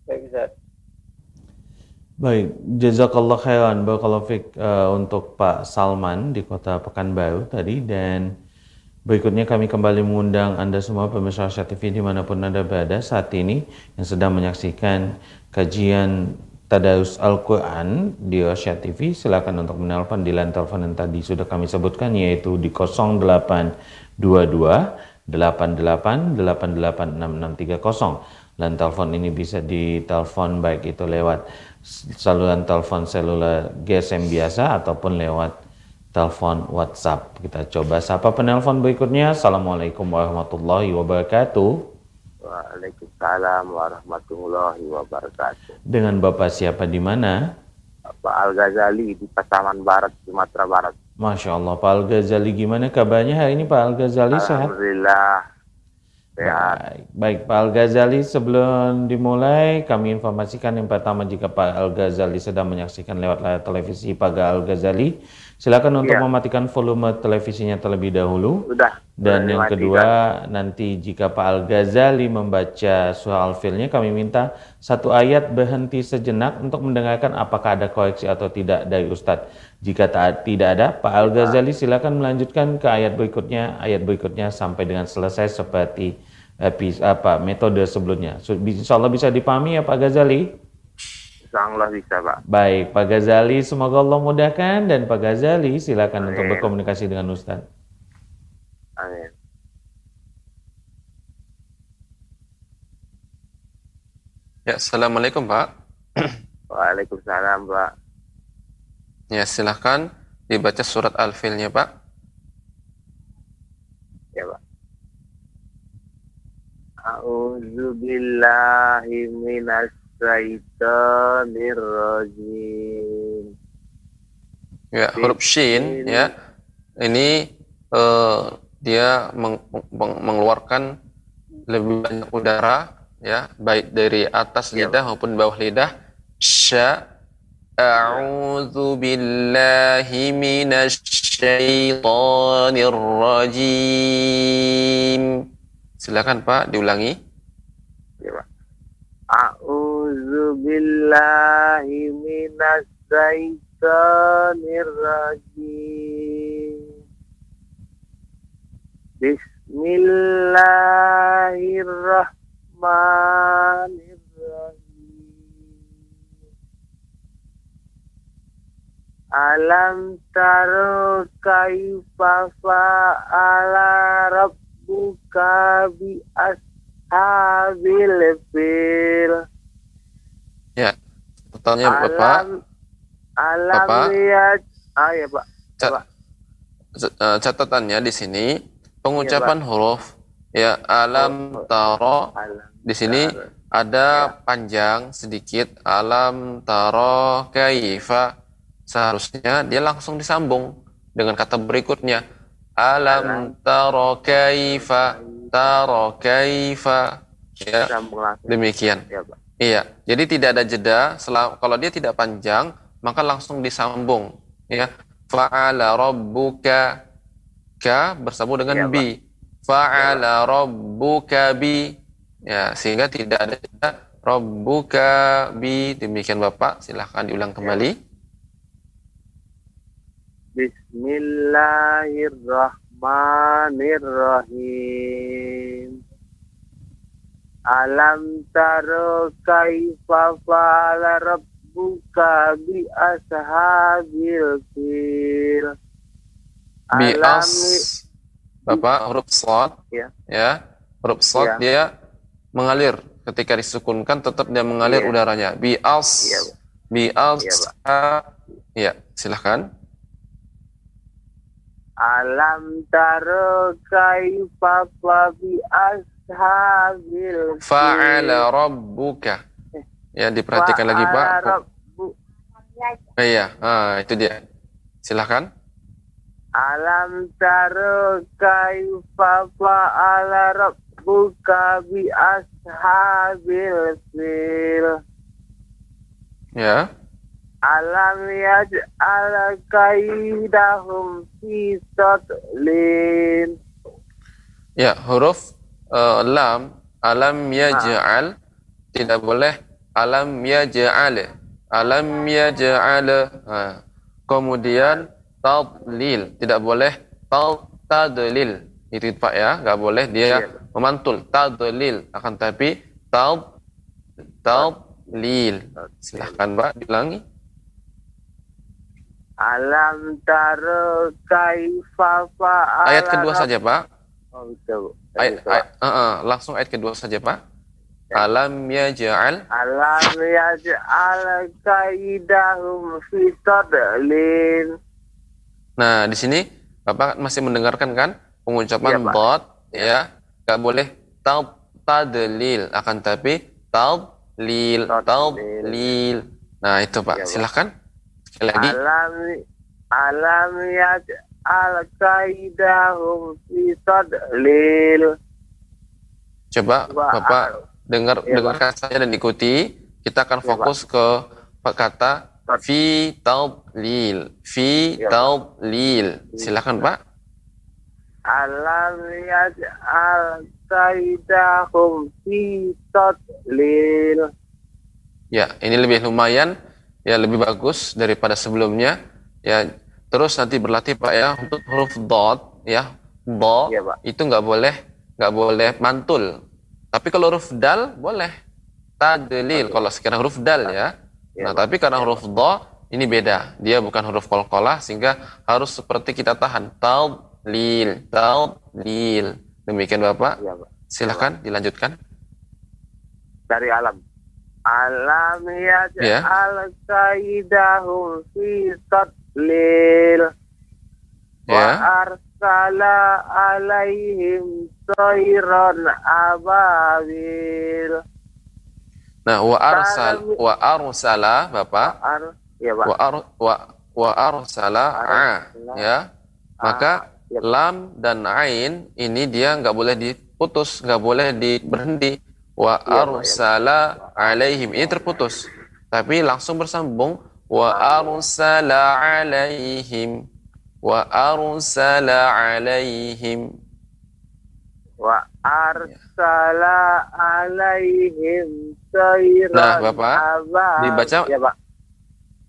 Baik, Ustaz. Baik, jazakallah khairan barakallahu fiik eh, untuk Pak Salman di Kota Pekanbaru tadi dan berikutnya kami kembali mengundang Anda semua pemirsa TV di mana pun Anda berada saat ini yang sedang menyaksikan kajian Tadarus Al-Quran di Asia TV silakan untuk menelpon di line telepon yang tadi sudah kami sebutkan yaitu di 0822 88 886630 dan telepon ini bisa ditelepon baik itu lewat saluran telepon seluler GSM biasa ataupun lewat telepon WhatsApp. Kita coba sapa penelpon berikutnya. Assalamualaikum warahmatullahi wabarakatuh. Waalaikumsalam warahmatullahi wabarakatuh. Dengan Bapak siapa di mana? Pak Al-Ghazali di Pasaman Barat, Sumatera Barat. Masya Allah, Pak Al-Ghazali gimana kabarnya hari ini Pak Al-Ghazali sehat? Alhamdulillah sehat. Baik, baik Pak Al-Ghazali sebelum dimulai kami informasikan yang pertama jika Pak Al-Ghazali sedang menyaksikan lewat layar televisi Paga Al-Ghazali silakan untuk Iya. mematikan volume televisinya terlebih dahulu Sudah. dan sudah yang dimatikan. kedua nanti jika Pak Al-Ghazali membaca surah Al-Filnya kami minta satu ayat berhenti sejenak untuk mendengarkan apakah ada koreksi atau tidak dari Ustadz jika tak, tidak ada Pak Al-Ghazali silakan melanjutkan ke ayat berikutnya ayat berikutnya sampai dengan selesai seperti epi- apa metode sebelumnya. So, insya Allah bisa dipahami ya Pak Ghazali? Insya Allah bisa Pak. Baik, Pak Ghazali semoga Allah mudahkan dan Pak Ghazali silakan untuk Amin. berkomunikasi dengan Ustadz. Amin. Ya, Assalamualaikum, Pak. Waalaikumsalam Pak. Ya, silahkan dibaca surat Al-Filnya, Pak. Ya Pak. A'udzu billahi minas syaitonir rajim. Ya, huruf shin ya. Ini eh, dia meng- meng- mengeluarkan lebih banyak udara ya, baik dari atas lidah maupun bawah lidah. Sya A'udzu billahi minasy syaithanir rajim. Silakan Pak diulangi. Ya Pak. A'udzu billahi minas syaitonir rajim. Bismillahirrahmanirrahim. Alam fil. Ya. Totalnya Bapak Alam alam Bapak. lihat ah ya Pak. Cat- Pak. c- eh, catatannya di sini pengucapan huruf ya alam taro Alam di sini taro. ada panjang sedikit alam taro kaifa seharusnya dia langsung disambung dengan kata berikutnya alam taro kaifa taro kaifa ya demikian ya Pak. Iya, jadi tidak ada jeda. Kalau dia tidak panjang, maka langsung disambung. Ya, fa'ala rabbuka ka bersambung dengan Iya, Pak. bi. Fa'ala rabbuka bi. Ya, sehingga tidak ada jeda. Rabbuka bi. Demikian Bapak, silahkan diulang kembali. Bismillahirrahmanirrahim. Alam taro kaifa fa'ala rabbuka bi ashabil fil. Bi as. Bapak, huruf shad. Ya. Ya, huruf shad Ya. dia mengalir. Ketika disukunkan tetap dia mengalir Iya. udaranya. Bi as. Pak. Bi as. Iya, Ya, silahkan. Alam tara kaifa fa bi ashabil Fa'ala rabbuka. Ya, diperhatikan lagi Pak. Eh, Iya, ah, itu dia. Silahkan. Alam tara kaifa fa'ala rabbuka bi ashabil fil Ya. Alam yaj'al kaidahum fi tadlin Ya, huruf eh, lam alam yaj'al tidak boleh alam yaj'al. Alam yaj'al. Ha. Kemudian tadlil tidak boleh tad tadlil. Itu Pak ya, nggak boleh dia Iya. memantul tadlil akan tapi tad tadlil. Silahkan Pak diulangi. Alam tara kaifa fa'ala Ayat kedua saja Pak. Oh, Bu. Ayat, ayat- uh, uh, langsung ayat kedua saja Pak. Alam yaj'al Alam yaj'al kaidahum fi tadlin Nah, di sini Bapak masih mendengarkan kan pengucapan Iya, Pak. dot ya. Gak boleh tad tadlil akan tapi tadlil Tadlil. Nah, itu Pak. Pak. Silahkan. Sekali lagi. Alam alam yaj'al kaidahum fi tadlil Coba Bapak dengar Iya, dengarkan saja dan ikuti. Kita akan Iya, fokus ke kata fi tadlil. Fi Iya, Pak. tadlil. Silakan Pak. Alam yaj'al kaidahum fi tadlil Ya, ini lebih lumayan, ya lebih bagus daripada sebelumnya. Ya, terus nanti berlatih Pak ya untuk huruf dot, ya, do Iya, Pak. itu nggak boleh, nggak boleh mantul. Tapi kalau huruf dal boleh tadlil. Kalau sekarang huruf dal ya. Iya, Nah, tapi karena huruf do ini beda. Dia bukan huruf kolkolah sehingga harus seperti kita tahan tadlil, tadlil. Demikian Bapak. Ya, Pak. Silahkan dilanjutkan. dari alam alam yaj'al kaidahum fi tadlil wa Ya. arsala alaihim tayran ababil Nah, wa arsal wa arsala Bapak ar ya Pak wa ar, wa wa arsala a ya. Maka ya. lam dan ain ini dia nggak boleh diputus, nggak boleh di berhenti. Wa Pak, ya. arsala alaihim ini terputus. Tapi langsung bersambung wa arsala alaihim. wa arsala alaihim tayran Nah, Bapak, dibaca ya Pak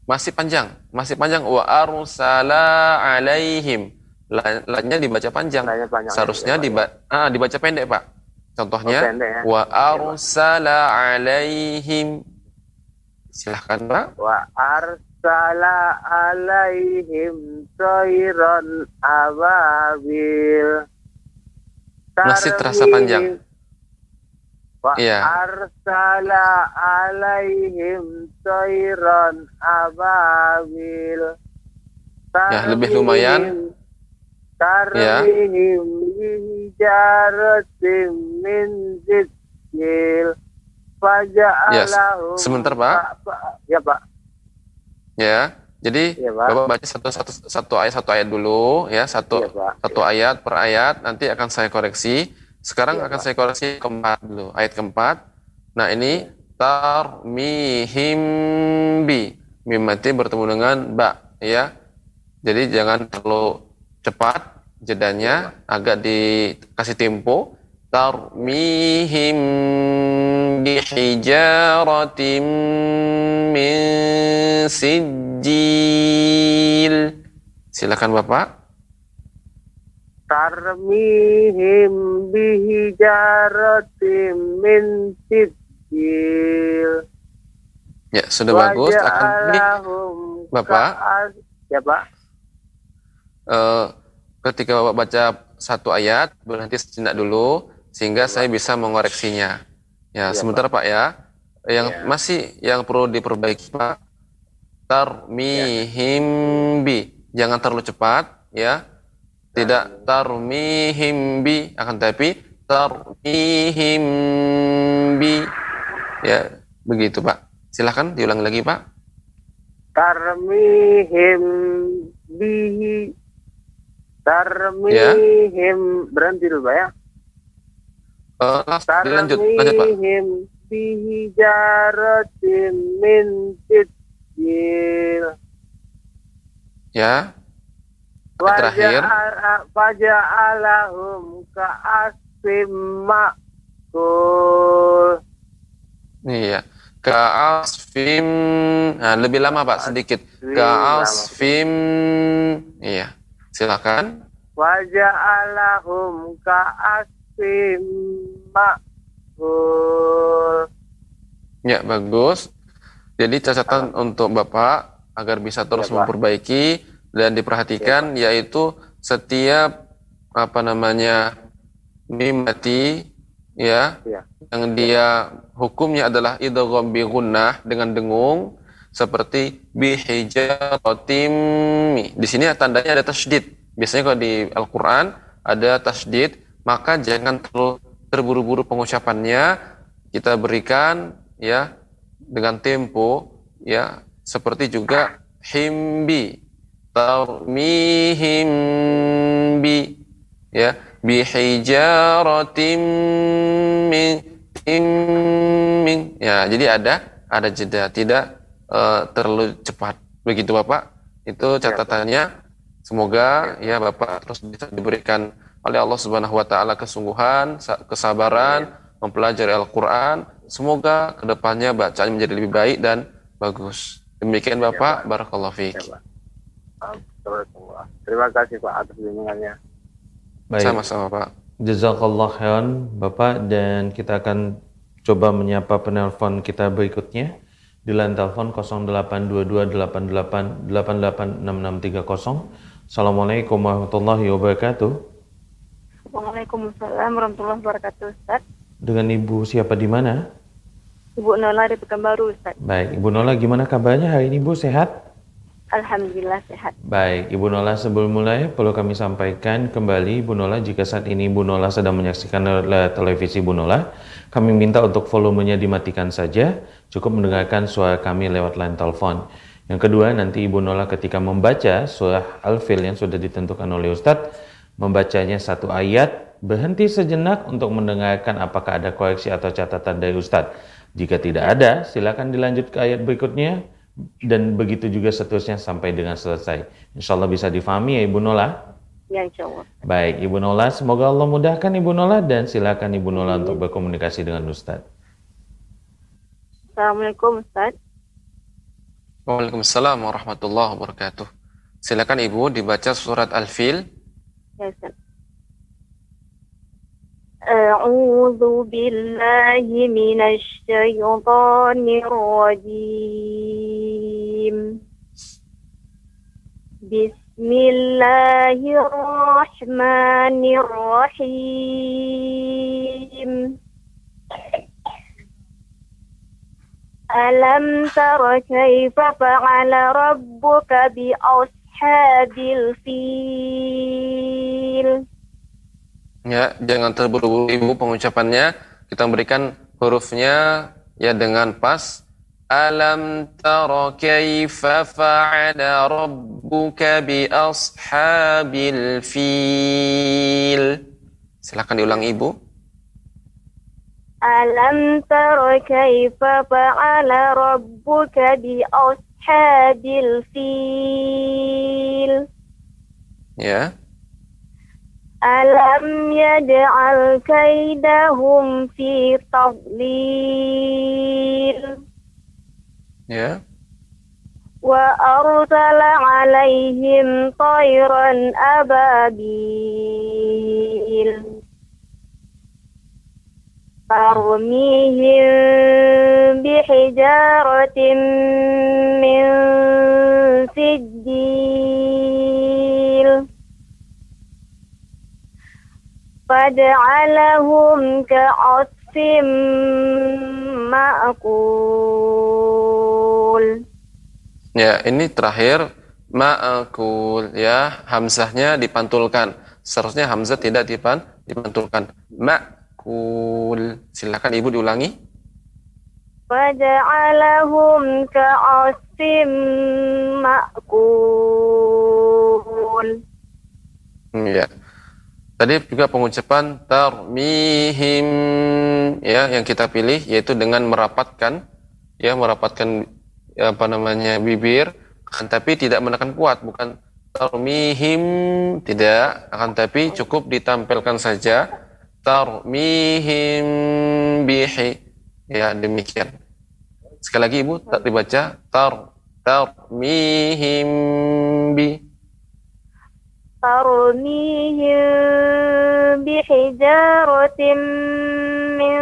Masih panjang, masih panjang wa arsala alaihim. La- La-nya dibaca panjang. Panjang Seharusnya ya, diba ah, dibaca pendek, Pak. Contohnya Oh, pendek, ya. wa arsala alaihim. Silahkan, Pak. wa arsala alaihim tayran ababil Masih terasa panjang. wa Iya. arsala alaihim tayran ababil Ya, lebih lumayan. Ya. tarmihim hijaratim min zikil faja'alahum sebentar, Pak. ya Pak Ya. Jadi Iya, Pak. Bapak baca satu satu satu ayat satu ayat dulu ya, satu Iya, Pak. satu ayat per ayat nanti akan saya koreksi. Sekarang Iya, akan Pak. saya koreksi keempat dulu, ayat keempat. Nah, ini tarmihim bi. Mim mati bertemu dengan ba ya. Jadi jangan terlalu cepat jedanya, agak dikasih tempo. Tarmihim bihijaratim min sijil. Silakan Bapak. tarmihim bihijaratim min sijil Ya, sudah bagus. Akan Bapak. ya Pak eh, ketika Bapak baca satu ayat, berhenti sejenak dulu sehingga saya bisa mengoreksinya. Ya, Iya, sebentar Pak ya. Yang Iya. masih yang perlu diperbaiki Pak. Tarmihim bi. Jangan terlalu cepat ya. Tidak tarmihim bi akan tapi tarmihim bi. Ya, begitu, Pak. Silahkan diulangi lagi, Pak. Tarmihim bihi. Tarmihim. Berhenti dulu, Pak ya. Eh, dilanjut, lanjut, Pak. Tarmihim bihi jaratin min sijil. Ya. Yang terakhir. Faja'alahum ka'asim ma'kul. Iya. Ka'asfim. Nah, lebih lama, Pak, sedikit. Ka'asfim. Iya. Silakan. Waja'alahum ka'asim ma'kul. Ya, bagus. Jadi catatan untuk Bapak agar bisa terus Ya, memperbaiki dan diperhatikan yaitu setiap apa namanya mim mati ya Ya. yang dia hukumnya adalah idgham bi gunnah dengan dengung seperti bihijaratim di sini tandanya ada tasydid biasanya kalau di Al-Qur'an ada tasydid maka jangan terlalu terburu-buru pengucapannya. Kita berikan ya dengan tempo ya seperti juga himbi tarmihim bi ya bihijaratim ya jadi ada ada jeda. Tidak eh, terlalu cepat. Begitu Bapak. Itu catatannya. Semoga ya Bapak terus bisa diberikan oleh Allah Subhanahu wa taala kesungguhan sa- kesabaran mempelajari Al-Qur'an semoga ke depannya bacaan menjadi lebih baik dan bagus demikian Bapak barakallahu fiik Ya, Pak. Terima kasih Pak atas bimbingannya. Baik. sama-sama Pak Jazakallah khairan Bapak dan kita akan coba menyapa penelpon kita berikutnya di line telepon 082288886630. Assalamualaikum warahmatullahi wabarakatuh. Waalaikumsalam warahmatullahi wabarakatuh Ustaz. Dengan Ibu siapa di mana? Ibu Nola dari Pekanbaru Ustaz. Baik, Ibu Nola gimana kabarnya hari ini Bu sehat? Alhamdulillah sehat. Baik, Ibu Nola sebelum mulai perlu kami sampaikan kembali Ibu Nola jika saat ini Ibu Nola sedang menyaksikan le- televisi Ibu Nola, kami minta untuk volumenya dimatikan saja, cukup mendengarkan suara kami lewat line telepon. Yang kedua, nanti Ibu Nola ketika membaca surah Al-Fil yang sudah ditentukan oleh Ustadz, membacanya satu ayat, berhenti sejenak untuk mendengarkan apakah ada koreksi atau catatan dari Ustadz. Jika tidak ada, silakan dilanjut ke ayat berikutnya, dan begitu juga seterusnya sampai dengan selesai. Insya Allah bisa difahami ya Ibu Nola. Ya insya Allah. Baik Ibu Nola, semoga Allah mudahkan Ibu Nola dan silakan Ibu Nola untuk berkomunikasi dengan Ustadz. Assalamualaikum Ustaz. Waalaikumsalam warahmatullahi wabarakatuh silakan Ibu dibaca surat Al-Fil Ustaz. أعوذ بالله من الشيطان الرجيم بسم الله الرحمن الرحيم ألم تر كيف فعل ربك بأصحاب ashabil fil. Ya, jangan terburu-buru ibu pengucapannya. Kita memberikan hurufnya ya dengan pas. Alam tara kaifa fa'ala rabbuka bi ashabil fil. Silakan diulang ibu. Alam tara kaifa fa'ala rabbuka bi ashabil Hadil fil. Ya. Alam yaj'al kaidahum fi tadlil. Ya. Wa arsala alaihim tayran ababil. ترميهم بحجارة من سجيل فجعلهم كعصف مأكول Ya, ini terakhir ma'akul ya, hamzahnya dipantulkan. seharusnya hamzah tidak dipan dipantulkan. yaqul. Silakan Ibu diulangi. Waja'alahum ka'asim ma'kul. Ya. Tadi juga pengucapan tarmihim ya yang kita pilih yaitu dengan merapatkan ya merapatkan apa namanya bibir akan tapi tidak menekan kuat bukan tarmihim tidak akan tapi cukup ditampilkan saja tarmihim bihi. Ya demikian. Sekali lagi ibu tak dibaca. Tar tarmihim bi. Tarmihim bihijaratin min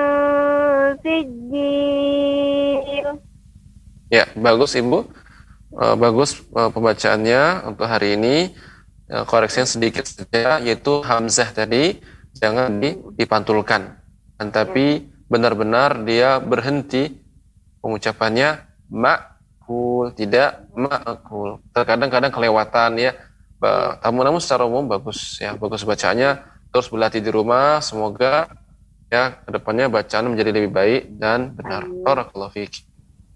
sijil ya bagus ibu. E, bagus e, pembacaannya untuk hari ini. E, Koreksinya sedikit saja yaitu hamzah tadi jangan di- dipantulkan. Dan tapi benar-benar dia berhenti pengucapannya makul, tidak makul. Terkadang-kadang kelewatan ya. Ba- Namun secara umum bagus ya, bagus bacaannya. Terus berlatih di rumah, semoga ya ke depannya bacaan menjadi lebih baik dan benar. Amin. Barakallahu fiik.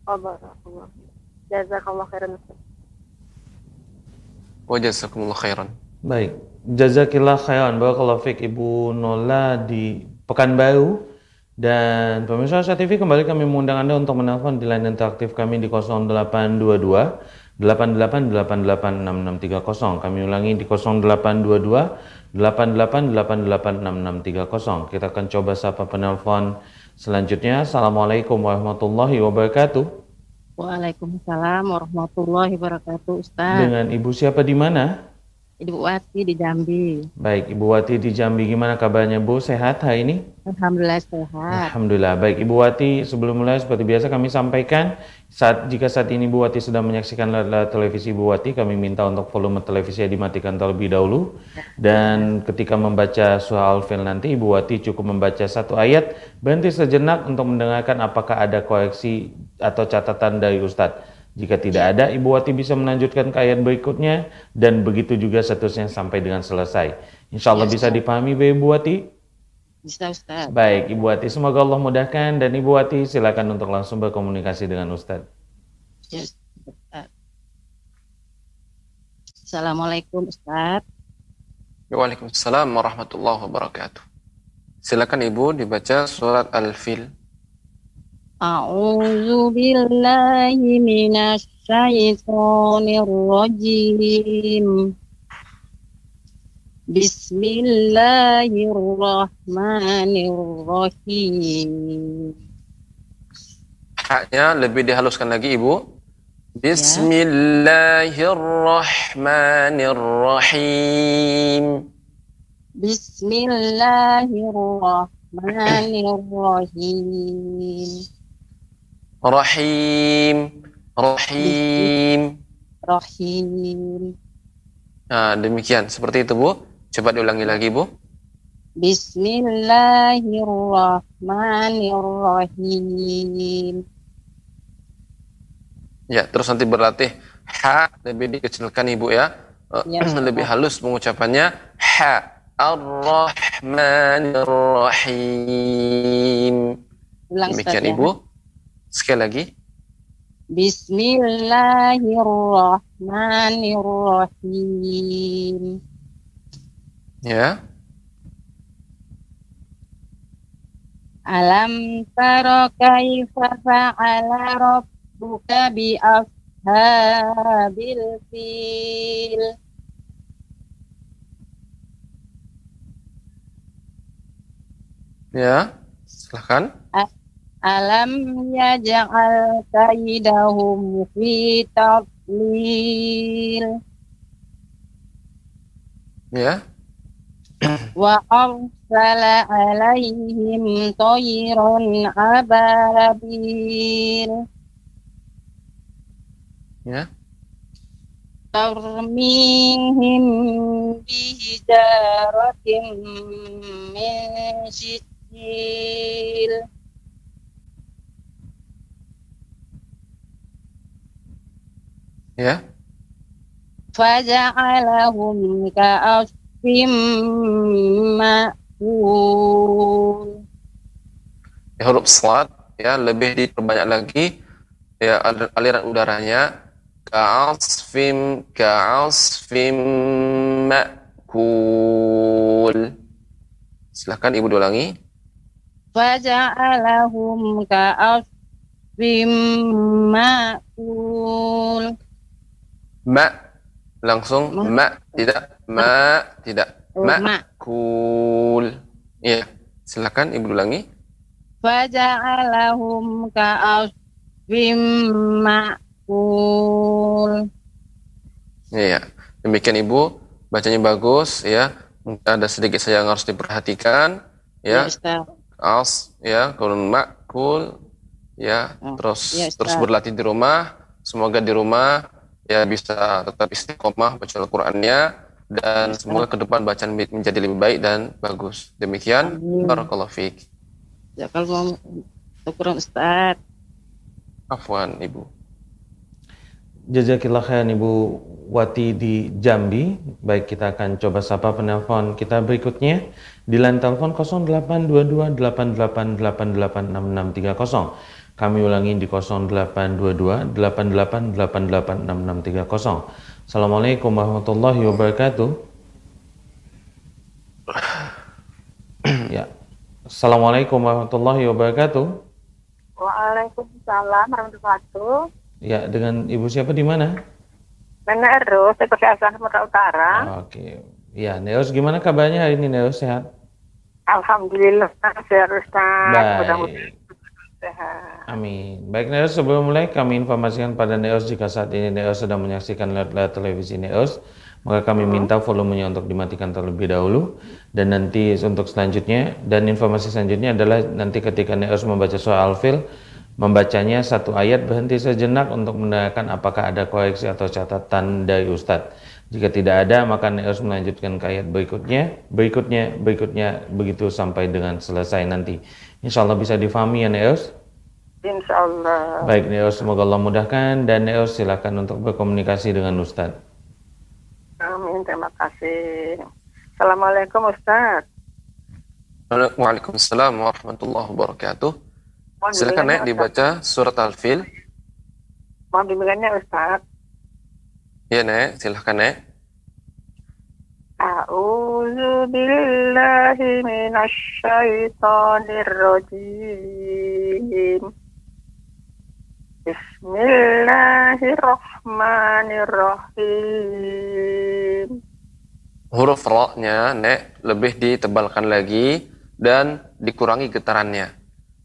Oh, barakallah. Jazakallah khairan. Wa jazakumullah khairan. Baik, jazakillah khairan barakallahu fiik Ibu Nola di Pekanbaru dan pemirsa Asia TV kembali kami mengundang Anda untuk menelpon di line interaktif kami di 0822 88886630. Kami ulangi di 0822 88886630. Kita akan coba sapa penelpon selanjutnya. Assalamualaikum warahmatullahi wabarakatuh. Waalaikumsalam warahmatullahi wabarakatuh Ustaz. Dengan Ibu siapa di mana? Ibu Wati di Jambi. Baik, Ibu Wati di Jambi gimana kabarnya Bu? Sehat hari ini? Alhamdulillah sehat. Alhamdulillah. Baik, Ibu Wati, sebelum mulai seperti biasa kami sampaikan, saat jika saat ini Ibu Wati sedang menyaksikan layar televisi Ibu Wati, kami minta untuk volume televisi dimatikan terlebih dahulu. Dan ketika membaca surah Al-Fil nanti, Ibu Wati cukup membaca satu ayat, berhenti sejenak untuk mendengarkan apakah ada koreksi atau catatan dari Ustadz. Jika tidak ada, Ibu Wati bisa melanjutkan ke ayat berikutnya, dan begitu juga seterusnya sampai dengan selesai. Insya Allah Ya, bisa Ustaz. dipahami, Bu Ibu Wati? Bisa Ustaz. Baik, Ibu Wati, semoga Allah mudahkan dan Ibu Wati silakan untuk langsung berkomunikasi dengan Ustadz. Ya, Ustaz. Assalamualaikum Ustaz. Waalaikumsalam warahmatullahi wabarakatuh. Silakan Ibu dibaca surat Al-Fil. A'udzu billahi minasy syaithanir rajim. Bismillahirrahmanirrahim. Haknya lebih dihaluskan lagi Ibu. Ya. Bismillahirrahmanirrahim. Bismillahirrahmanirrahim. Rahim. Rahim. Rahim. Nah, demikian. Seperti itu Bu. Coba diulangi lagi Bu. Bismillahirrahmanirrahim. Ya, terus nanti berlatih ha lebih dikecilkan Ibu ya. Eh, Ya, Ustaz. lebih halus pengucapannya ha Ar-Rahmanir-Rahim. Demikian ya. Ibu. Sekali lagi. Bismillahirrahmanirrahim. Ya. Alam tara kaifa fa'ala rabbuka bi ashabil fil. Ya. Silahkan. Alam yaj'al kaidahum fi tadlil Ya. wa arsala alaihim tayran ababil Ya. tarmihim bihijaratin min sijil Ya. faja'alahum ka'asfin ma'kul. Ya, huruf slad ya lebih diperbanyak lagi ya al- aliran udaranya ka'asfim ka'asfim ma'kul. Silahkan Ibu diulangi. Faja'alahum ka'asfim ma'kul. Ma langsung Ma. ma tidak ma tidak Oh, ma ma. kul. Iya, silakan Ibu ulangi. Faja'alahum ka'asfim ma'kul. Iya, demikian Ibu, bacanya bagus ya. Mungkin ada sedikit saya yang harus diperhatikan ya. Ustaz. As ya, kurun makul ya, Oh, terus ya, terus berlatih di rumah. Semoga di rumah ya bisa tetap istiqomah baca Al-Qur'annya dan Ya, semoga ke depan bacaan menjadi lebih baik dan bagus. Demikian, barakallahu fiik. Ya kalau Syukuran Ustaz. Afwan, Ibu. Jazakillah khairan Ibu Wati di Jambi. Baik, kita akan coba sapa penelpon kita berikutnya di line telepon 082288886630. Kami ulangi di 082288886630. Assalamualaikum warahmatullahi wabarakatuh. ya. Assalamualaikum warahmatullahi wabarakatuh. Waalaikumsalam warahmatullahi wabarakatuh. Ya, dengan Ibu siapa di mana? Nenek Erus, saya Kesehatan Sumatera Utara. Oke. Ya, Neos gimana kabarnya hari ini Neos sehat? Alhamdulillah, sehat Ustaz. Mudah-mudahan Baik. Sehat. Amin. Baik Neos, sebelum mulai kami informasikan pada Neos jika saat ini Neos sedang menyaksikan lewat layar televisi Neos, maka kami minta volumenya untuk dimatikan terlebih dahulu dan nanti untuk selanjutnya dan informasi selanjutnya adalah nanti ketika Neos membaca surah Al-Fil membacanya satu ayat berhenti sejenak untuk mendengarkan apakah ada koreksi atau catatan dari Ustadz. Jika tidak ada, maka Neos melanjutkan ke ayat berikutnya, berikutnya, berikutnya, begitu sampai dengan selesai nanti. Insya Allah bisa difahami ya Neos? Insya Allah. Baik Neos, semoga Allah mudahkan dan Neos silakan untuk berkomunikasi dengan Ustadz. Amin, terima kasih. Assalamualaikum Ustaz. Waalaikumsalam warahmatullahi wabarakatuh. Mohon Silakan Ustaz. dibaca surat Al-Fil. Mohon bimbingannya Ustaz. Ya Nek, silakan Nek. A'udzu billahi minasy syaithanir rajim. Bismillahirrahmanirrahim. Huruf ra-nya Nek lebih ditebalkan lagi dan dikurangi getarannya.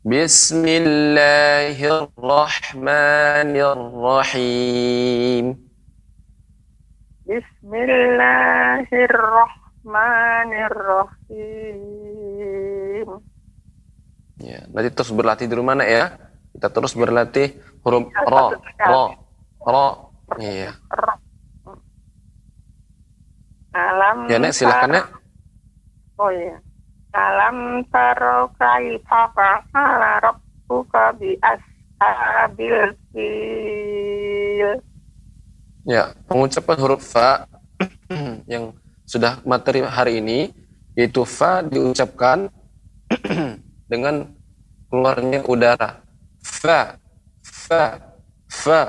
Bismillahirrahmanirrahim. Bismillahirrahmanirrahim. Ya, nanti terus berlatih di rumah Nek ya. Kita terus berlatih huruf ra, ra, ra. Iya. Alam Ya Nek, silakan Nek. Oh iya. Alam taro kaifa fa'ala rabbuka bi ashabil fil. Ya, pengucapan huruf fa yang sudah materi hari ini yaitu fa diucapkan dengan keluarnya udara. Fa, fa, fa.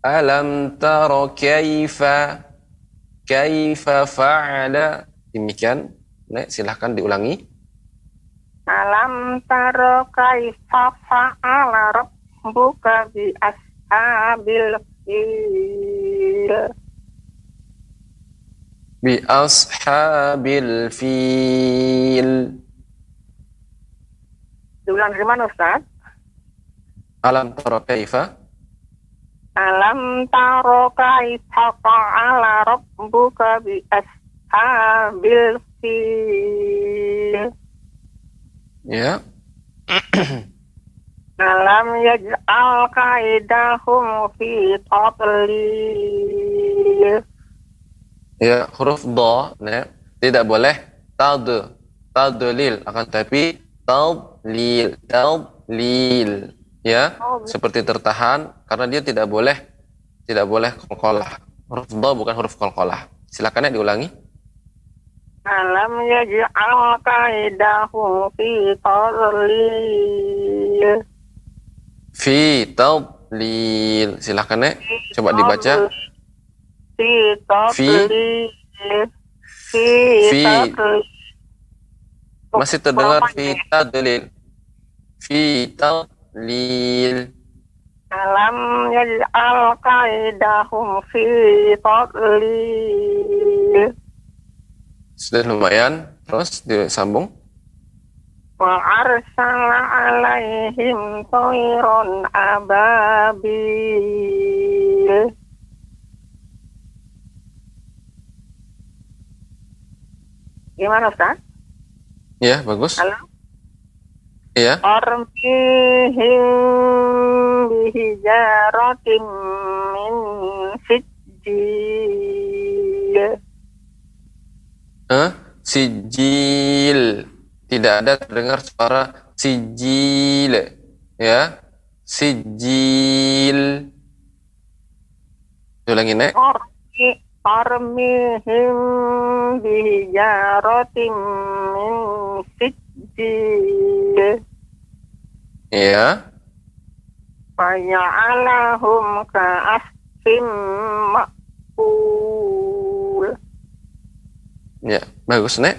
Alam taro kaifa kaifa fa'ala. Demikian. Nek, silahkan diulangi. Alam taro kaifa fa'ala rabbuka bi ashabil fil. Bi ashabil fil. Diulang dari mana Ustaz? Alam taro kaifa Alam taro kaifa fa'ala rabbuka bi ashabil fil. ya. Alam yaj'al kaidahum fi tadlil. Ya, huruf do, ya, tidak boleh tad, tadlil, akan tapi tadlil, tadlil, ya, seperti tertahan karena dia tidak boleh tidak boleh kolkolah. Huruf do bukan huruf kolkolah. Silakan ya diulangi. Alam yaj'al kaidahum fi tadlil. Fi tadlil. Silahkan Nek, coba dibaca. Fi tadlil. Fi. Masih terdengar fi tadlil. Fi tadlil. Alam yaj'al kaidahum fi tadlil. Sudah lumayan. Terus disambung. Arsala alaihim toiron ababil. Gimana Ustaz? Ya, bagus. Halo? Iya. Armihim bihijaratim min sijil. Eh, sijil. Tidak ada terdengar suara sijil. Ya. Sijil. Ulangi, Nek. Armi- Armihim bihijaratim min sijil. Ya. Faja'alahum ka'asfim ma'kul. Ya, bagus, Nek.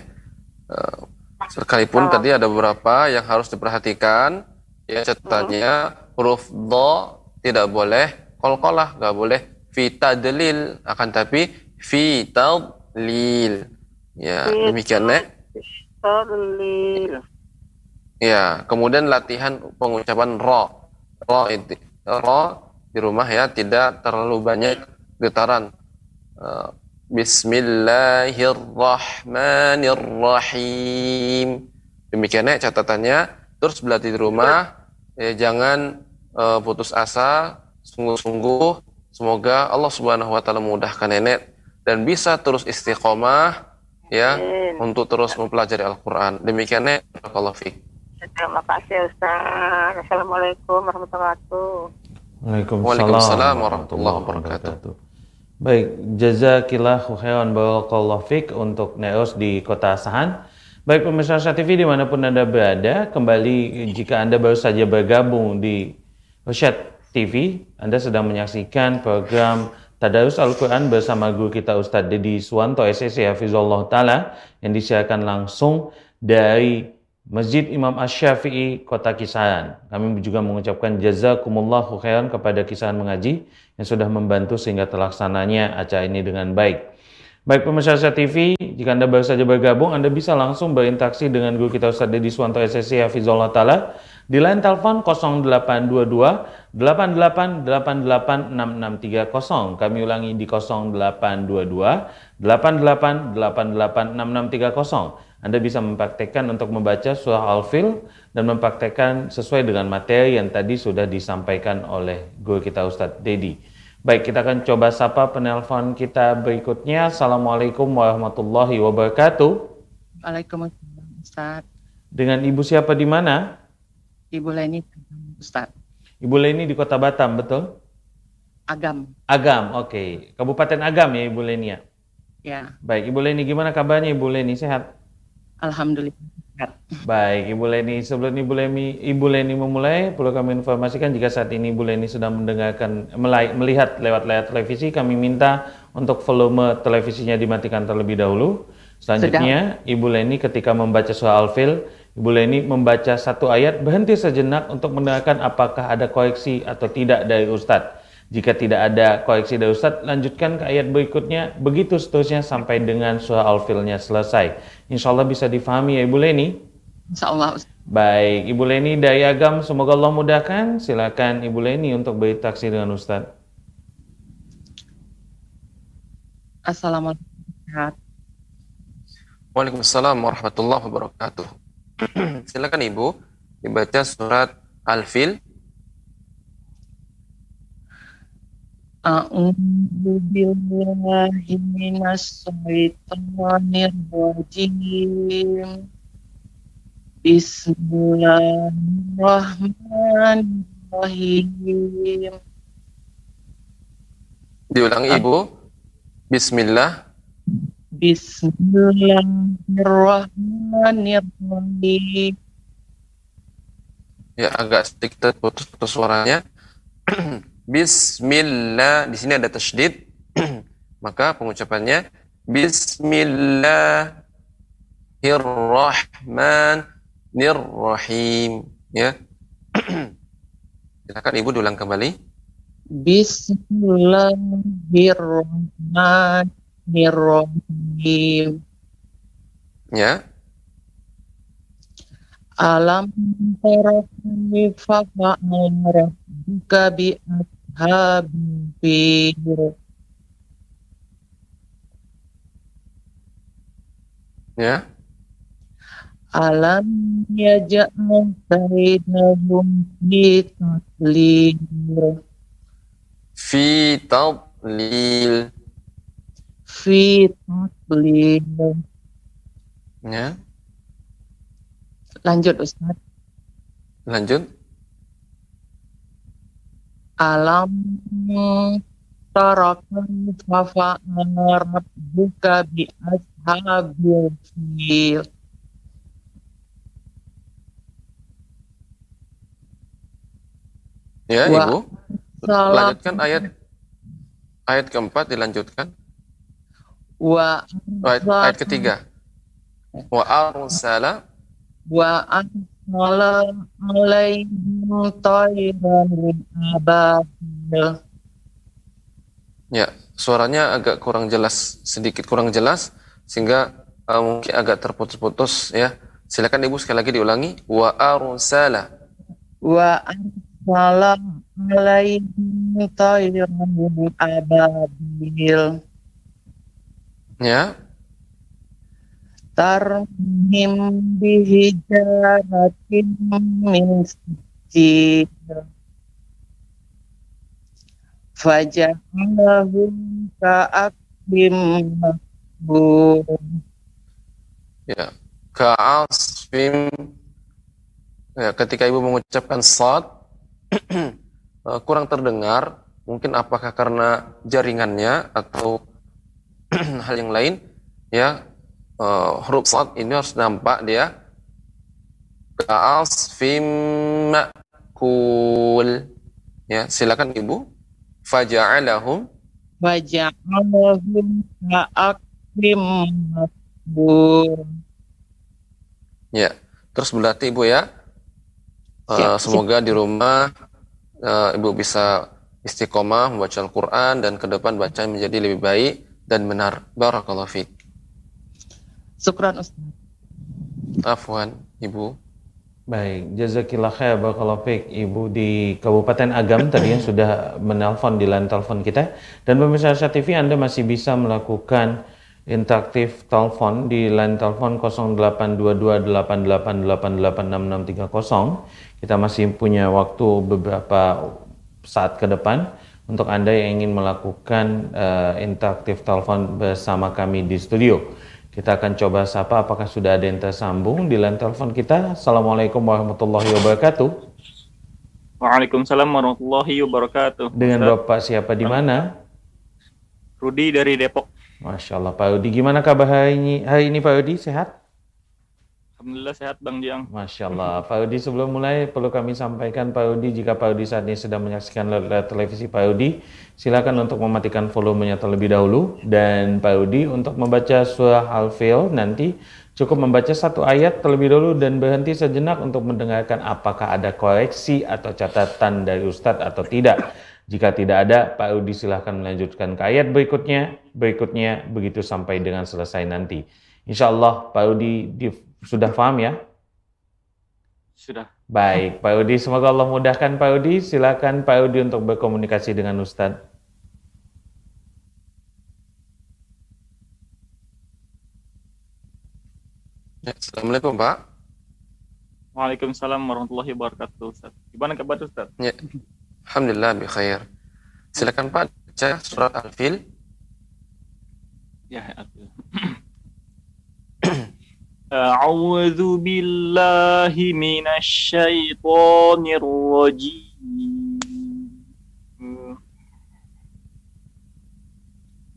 Eh, sekalipun tadi ada beberapa yang harus diperhatikan, ya catatannya huruf do tidak boleh kolkolah, nggak boleh fi tadlil, akan tapi fi tadlil. Ya, demikian. Tadlil. Ya, kemudian latihan pengucapan ro. Ro itu ro di rumah ya tidak terlalu banyak getaran. Eh, Bismillahirrahmanirrahim. Demikiannya catatannya. Terus berlatih di rumah, ya, jangan eh, putus asa, sungguh-sungguh. Semoga Allah Subhanahu wa taala memudahkan nenek dan bisa terus istiqomah ya untuk terus mempelajari Al-Qur'an. Barakallahu fiik. Terima kasih Ustaz. Assalamualaikum warahmatullahi wabarakatuh. Waalaikumsalam, Waalaikumsalam warahmatullahi wabarakatuh. Baik, jazakillahu khairan barakallahu fik untuk Neos di Kota Asahan. Baik pemirsa Syah TV di mana pun Anda berada, kembali jika Anda baru saja bergabung di Rosyad TV, Anda sedang menyaksikan program Tadarus Al-Quran bersama guru kita Ustadz Dedi Suwanto SSC Hafizullah Ta'ala yang disiarkan langsung dari Masjid Imam Ash-Syafi'i Kota Kisaran. Kami juga mengucapkan jazakumullahu khairan kepada Kisaran Mengaji yang sudah membantu sehingga terlaksananya acara ini dengan baik. Baik pemirsa TV, jika Anda baru saja bergabung, Anda bisa langsung berinteraksi dengan guru kita Ustadz Deddy Suwanto SSC Hafizullah Ta'ala di line telepon 0822 88886630. Kami ulangi di 0822 88886630. Anda bisa mempraktekkan untuk membaca surah Al-Fil dan mempraktekkan sesuai dengan materi yang tadi sudah disampaikan oleh guru kita Ustadz Dedi. Baik, kita akan coba sapa penelpon kita berikutnya. Assalamualaikum warahmatullahi wabarakatuh. Waalaikumsalam Ustaz. Dengan Ibu siapa di mana? Ibu Leni Ustaz. Ibu Leni di Kota Batam, betul? Agam. Agam, oke. Kabupaten Agam ya Ibu Leni ya? Ya, Baik, Ibu Leni gimana kabarnya Ibu Leni? Sehat? Alhamdulillah. Baik, Ibu Leni, sebelum Ibu Leni, Ibu Leni memulai, perlu kami informasikan jika saat ini Ibu Leni sedang mendengarkan, melihat lewat layar televisi, kami minta untuk volume televisinya dimatikan terlebih dahulu. Selanjutnya, Ibu Leni ketika membaca surah Al-Fil, Ibu Leni membaca satu ayat, berhenti sejenak untuk mendengarkan apakah ada koreksi atau tidak dari Ustadz. Jika tidak ada koreksi dari Ustadz, lanjutkan ke ayat berikutnya, begitu seterusnya sampai dengan surah Al-Filnya selesai. Insya Allah bisa difahami ya Ibu Leni? Insya Allah Ustaz. Baik, Ibu Leni dari Agam, semoga Allah mudahkan. Silakan Ibu Leni untuk berinteraksi dengan Ustadz. Assalamualaikum. Ustaz. Waalaikumsalam warahmatullahi wabarakatuh. Silakan Ibu dibaca surat Al-Fil. A'udzu billahi minas syaitonir rajim. Bismillahirrahmanirrahim. Diulangi Ibu. Bismillah. Bismillahirrahmanirrahim. Ya, agak sedikit putus-putus suaranya. Bismillah. Di sini ada tasydid. Maka pengucapannya Bismillahirrahmanirrahim. Ya. Silakan Ibu diulang kembali. Bismillahirrahmanirrahim. Ya. Alam tara kaifa fa'ala rabbuka bi ashabil. Ya. Alam yaj'al kaidahum fi tadlil. Fi tadlil. Fi tadlil. Ya. Lanjut Ustaz. Lanjut. Alam tara kaifa fa'ala rabbuka bi ashabil fil. Ya, Wa- Ibu. Lanjutkan ayat ayat keempat dilanjutkan. wa Ayat, ayat ketiga. Wa arsala wa arsala alaihim tayran ababil. Ya, suaranya agak kurang jelas, sedikit kurang jelas sehingga uh, mungkin agak terputus-putus ya. Silakan Ibu sekali lagi diulangi. Wa arsala. wa arsala alaihim tayran ababil. Ya. Tarhim bihijaratin min sijil faja'alahum ka'akbim makbul Ya. Ka'asfim. Ya, ketika Ibu mengucapkan sad uh, kurang terdengar, mungkin apakah karena jaringannya atau hal yang lain ya uh, huruf sad ini harus nampak dia. Ka'asfim ma'kul. Ya silakan ibu. Faja'alahum. Faja'alahum ka'akbim makbul ya terus berarti ibu ya. Uh, semoga di rumah uh, ibu bisa istiqomah membaca Al-Quran dan ke depan baca menjadi lebih baik dan benar. Barakallahu fiik Syukran Ustaz. afwan ibu Baik, jazakillah khair barakallahu fiik Ibu di Kabupaten Agam tadi yang sudah menelpon di line telepon kita dan pemirsa Asia TV Anda masih bisa melakukan interaktif telepon di line telepon 082288886630. Kita masih punya waktu beberapa saat ke depan untuk Anda yang ingin melakukan uh, interaktif telepon bersama kami di studio. Kita akan coba sapa apakah sudah ada yang tersambung di line telepon kita. Assalamualaikum warahmatullahi wabarakatuh. Waalaikumsalam warahmatullahi wabarakatuh. Dengan Bapak siapa di mana? Rudi dari Depok. Masya Allah Pak Udi. Gimana kabar hari ini, hari ini Pak Udi? Sehat? Alhamdulillah sehat Bang Jiang. Masya Allah. Pak Udi sebelum mulai perlu kami sampaikan Pak Udi jika Pak Udi saat ini sedang menyaksikan televisi Pak Udi silakan untuk mematikan volumenya terlebih dahulu dan Pak Udi untuk membaca surah Al-Fil nanti cukup membaca satu ayat terlebih dahulu dan berhenti sejenak untuk mendengarkan apakah ada koreksi atau catatan dari Ustadz atau tidak. Jika tidak ada, Pak Udi silahkan melanjutkan ke ayat berikutnya, berikutnya, begitu sampai dengan selesai nanti. Insya Allah Pak Udi di, sudah paham ya? Sudah. Baik, Pak Udi, semoga Allah mudahkan Pak Udi. Silakan Pak Udi untuk berkomunikasi dengan Ustadz. Ya, Assalamualaikum Pak. Waalaikumsalam warahmatullahi wabarakatuh. Ustaz. Gimana kabar Ustaz? Ya. Alhamdulillah bi khair. Silakan Pak baca surat Al-Fil. Ya, Abdul. أعوذ بالله من الشيطان الرجيم.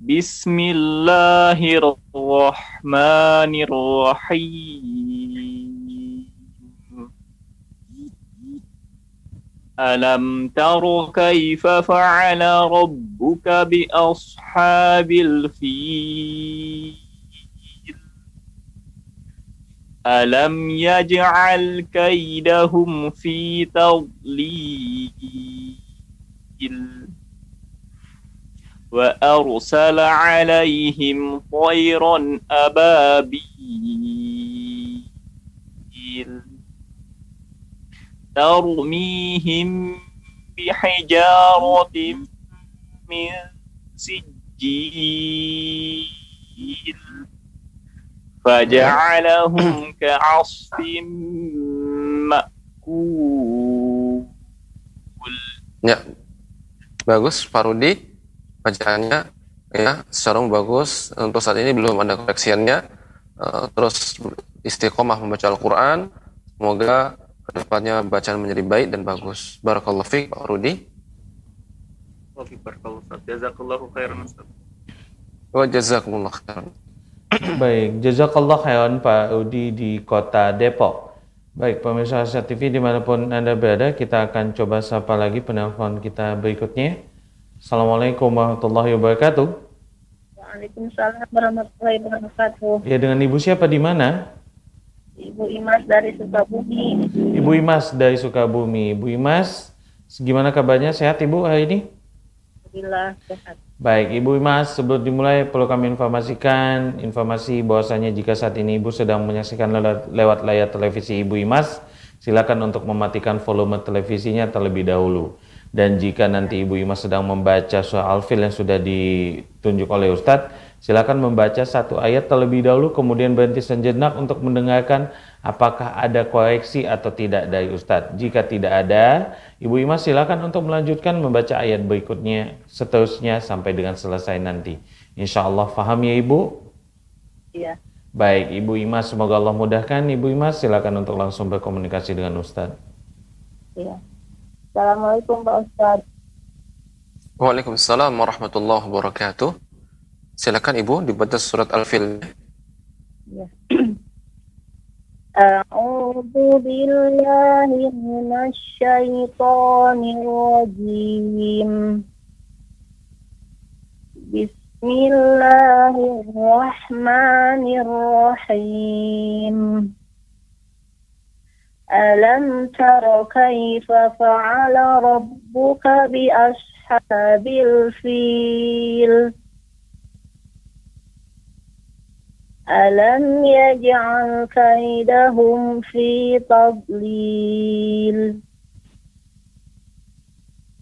بسم الله الرحمن الرحيم. ألم تر كيف فعل ربك بأصحاب الفيل؟ ألم يجعل كيدهم في تضليل وأرسل عليهم طيرا أبابيل ترميهم بحجارة من سجيل فجعلهم كعصف مأكول Ya, bagus Pak Rudi. Bacaannya ya secara umum bagus. Untuk saat ini belum ada koreksiannya. Eh, terus istiqomah membaca Al-Quran. Semoga kedepannya bacaan menjadi baik dan bagus. Barakallahu fiik Pak Rudi. Wafi barakallahu Ustaz. Jazakallahu khairan Ustaz. Wa jazakumullah khairan. Baik, jazakallah khairan Pak Udi di kota Depok. Baik, pemirsa Asia TV di mana pun Anda berada, kita akan coba sapa lagi penelpon kita berikutnya. Assalamualaikum warahmatullahi wabarakatuh. Waalaikumsalam warahmatullahi wabarakatuh. Ya, dengan Ibu siapa di mana? Ibu Imas dari Sukabumi. Ibu Imas dari Sukabumi. Ibu Imas, gimana kabarnya? Sehat Ibu hari ini? Alhamdulillah sehat. Baik, Ibu Imas, sebelum dimulai perlu kami informasikan informasi bahwasanya jika saat ini Ibu sedang menyaksikan lewat, layar televisi Ibu Imas, silakan untuk mematikan volume televisinya terlebih dahulu. Dan jika nanti Ibu Imas sedang membaca surah Al-Fil yang sudah ditunjuk oleh Ustadz, silakan membaca satu ayat terlebih dahulu, kemudian berhenti sejenak untuk mendengarkan apakah ada koreksi atau tidak dari Ustadz. Jika tidak ada, Ibu Imas silakan untuk melanjutkan membaca ayat berikutnya seterusnya sampai dengan selesai nanti. Insya Allah faham ya Ibu? Iya. Baik, Ibu Imas, semoga Allah mudahkan. Ibu Imas silakan untuk langsung berkomunikasi dengan Ustadz. Iya. Assalamualaikum Pak Ustaz. Waalaikumsalam warahmatullahi wabarakatuh. Silakan Ibu dibaca surat Al-Fil. Ya. أعوذ بالله من الشيطان الرجيم بسم الله الرحمن الرحيم ألم تر كيف فعل ربك بأصحاب الفيل ألم يجعل كيدهم في تضليل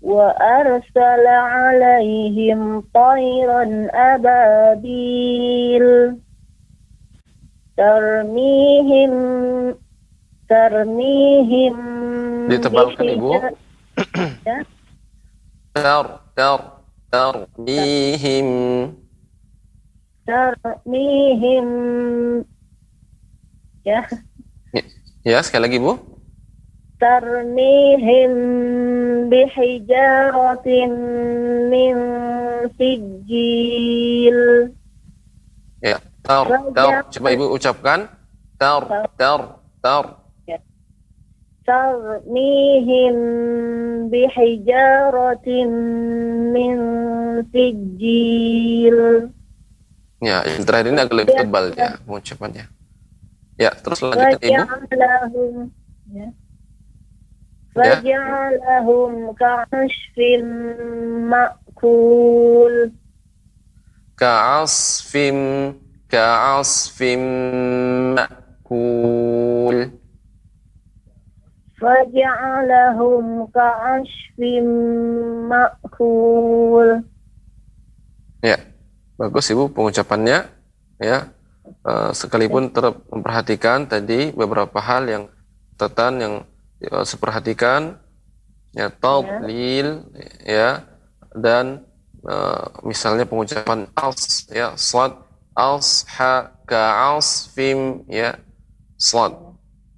وأرسل عليهم طيرا أبابيل ترميهم ترميهم Ditebalkan Ibu. بحجارة- Ya. Tar, tar, tarmihim. ترميهم ya Ya, sekali lagi Bu. ترميهم بحجارة من سجيل Ya, tar, tar. Coba Ibu ucapkan. Tar, tar, tar. ترميهم بحجارة من سجيل Ya, yang terakhir ini agak lebih ya, tebal ya pengucapannya. Ya. ya, terus lanjutkan Ibu. Ya. Wajalahum ya. ka'asfim ma'kul. Ka'asfim ka'asfim ma'kul. Wajalahum ka'asfim ma'kul. Ya bagus Ibu pengucapannya. Ya, Eh, sekalipun tetap memperhatikan tadi beberapa hal yang catatan yang ya, seperhatikan ya tadlil ya. dan eh, misalnya pengucapan als ya slad als ha ka asfim ya slad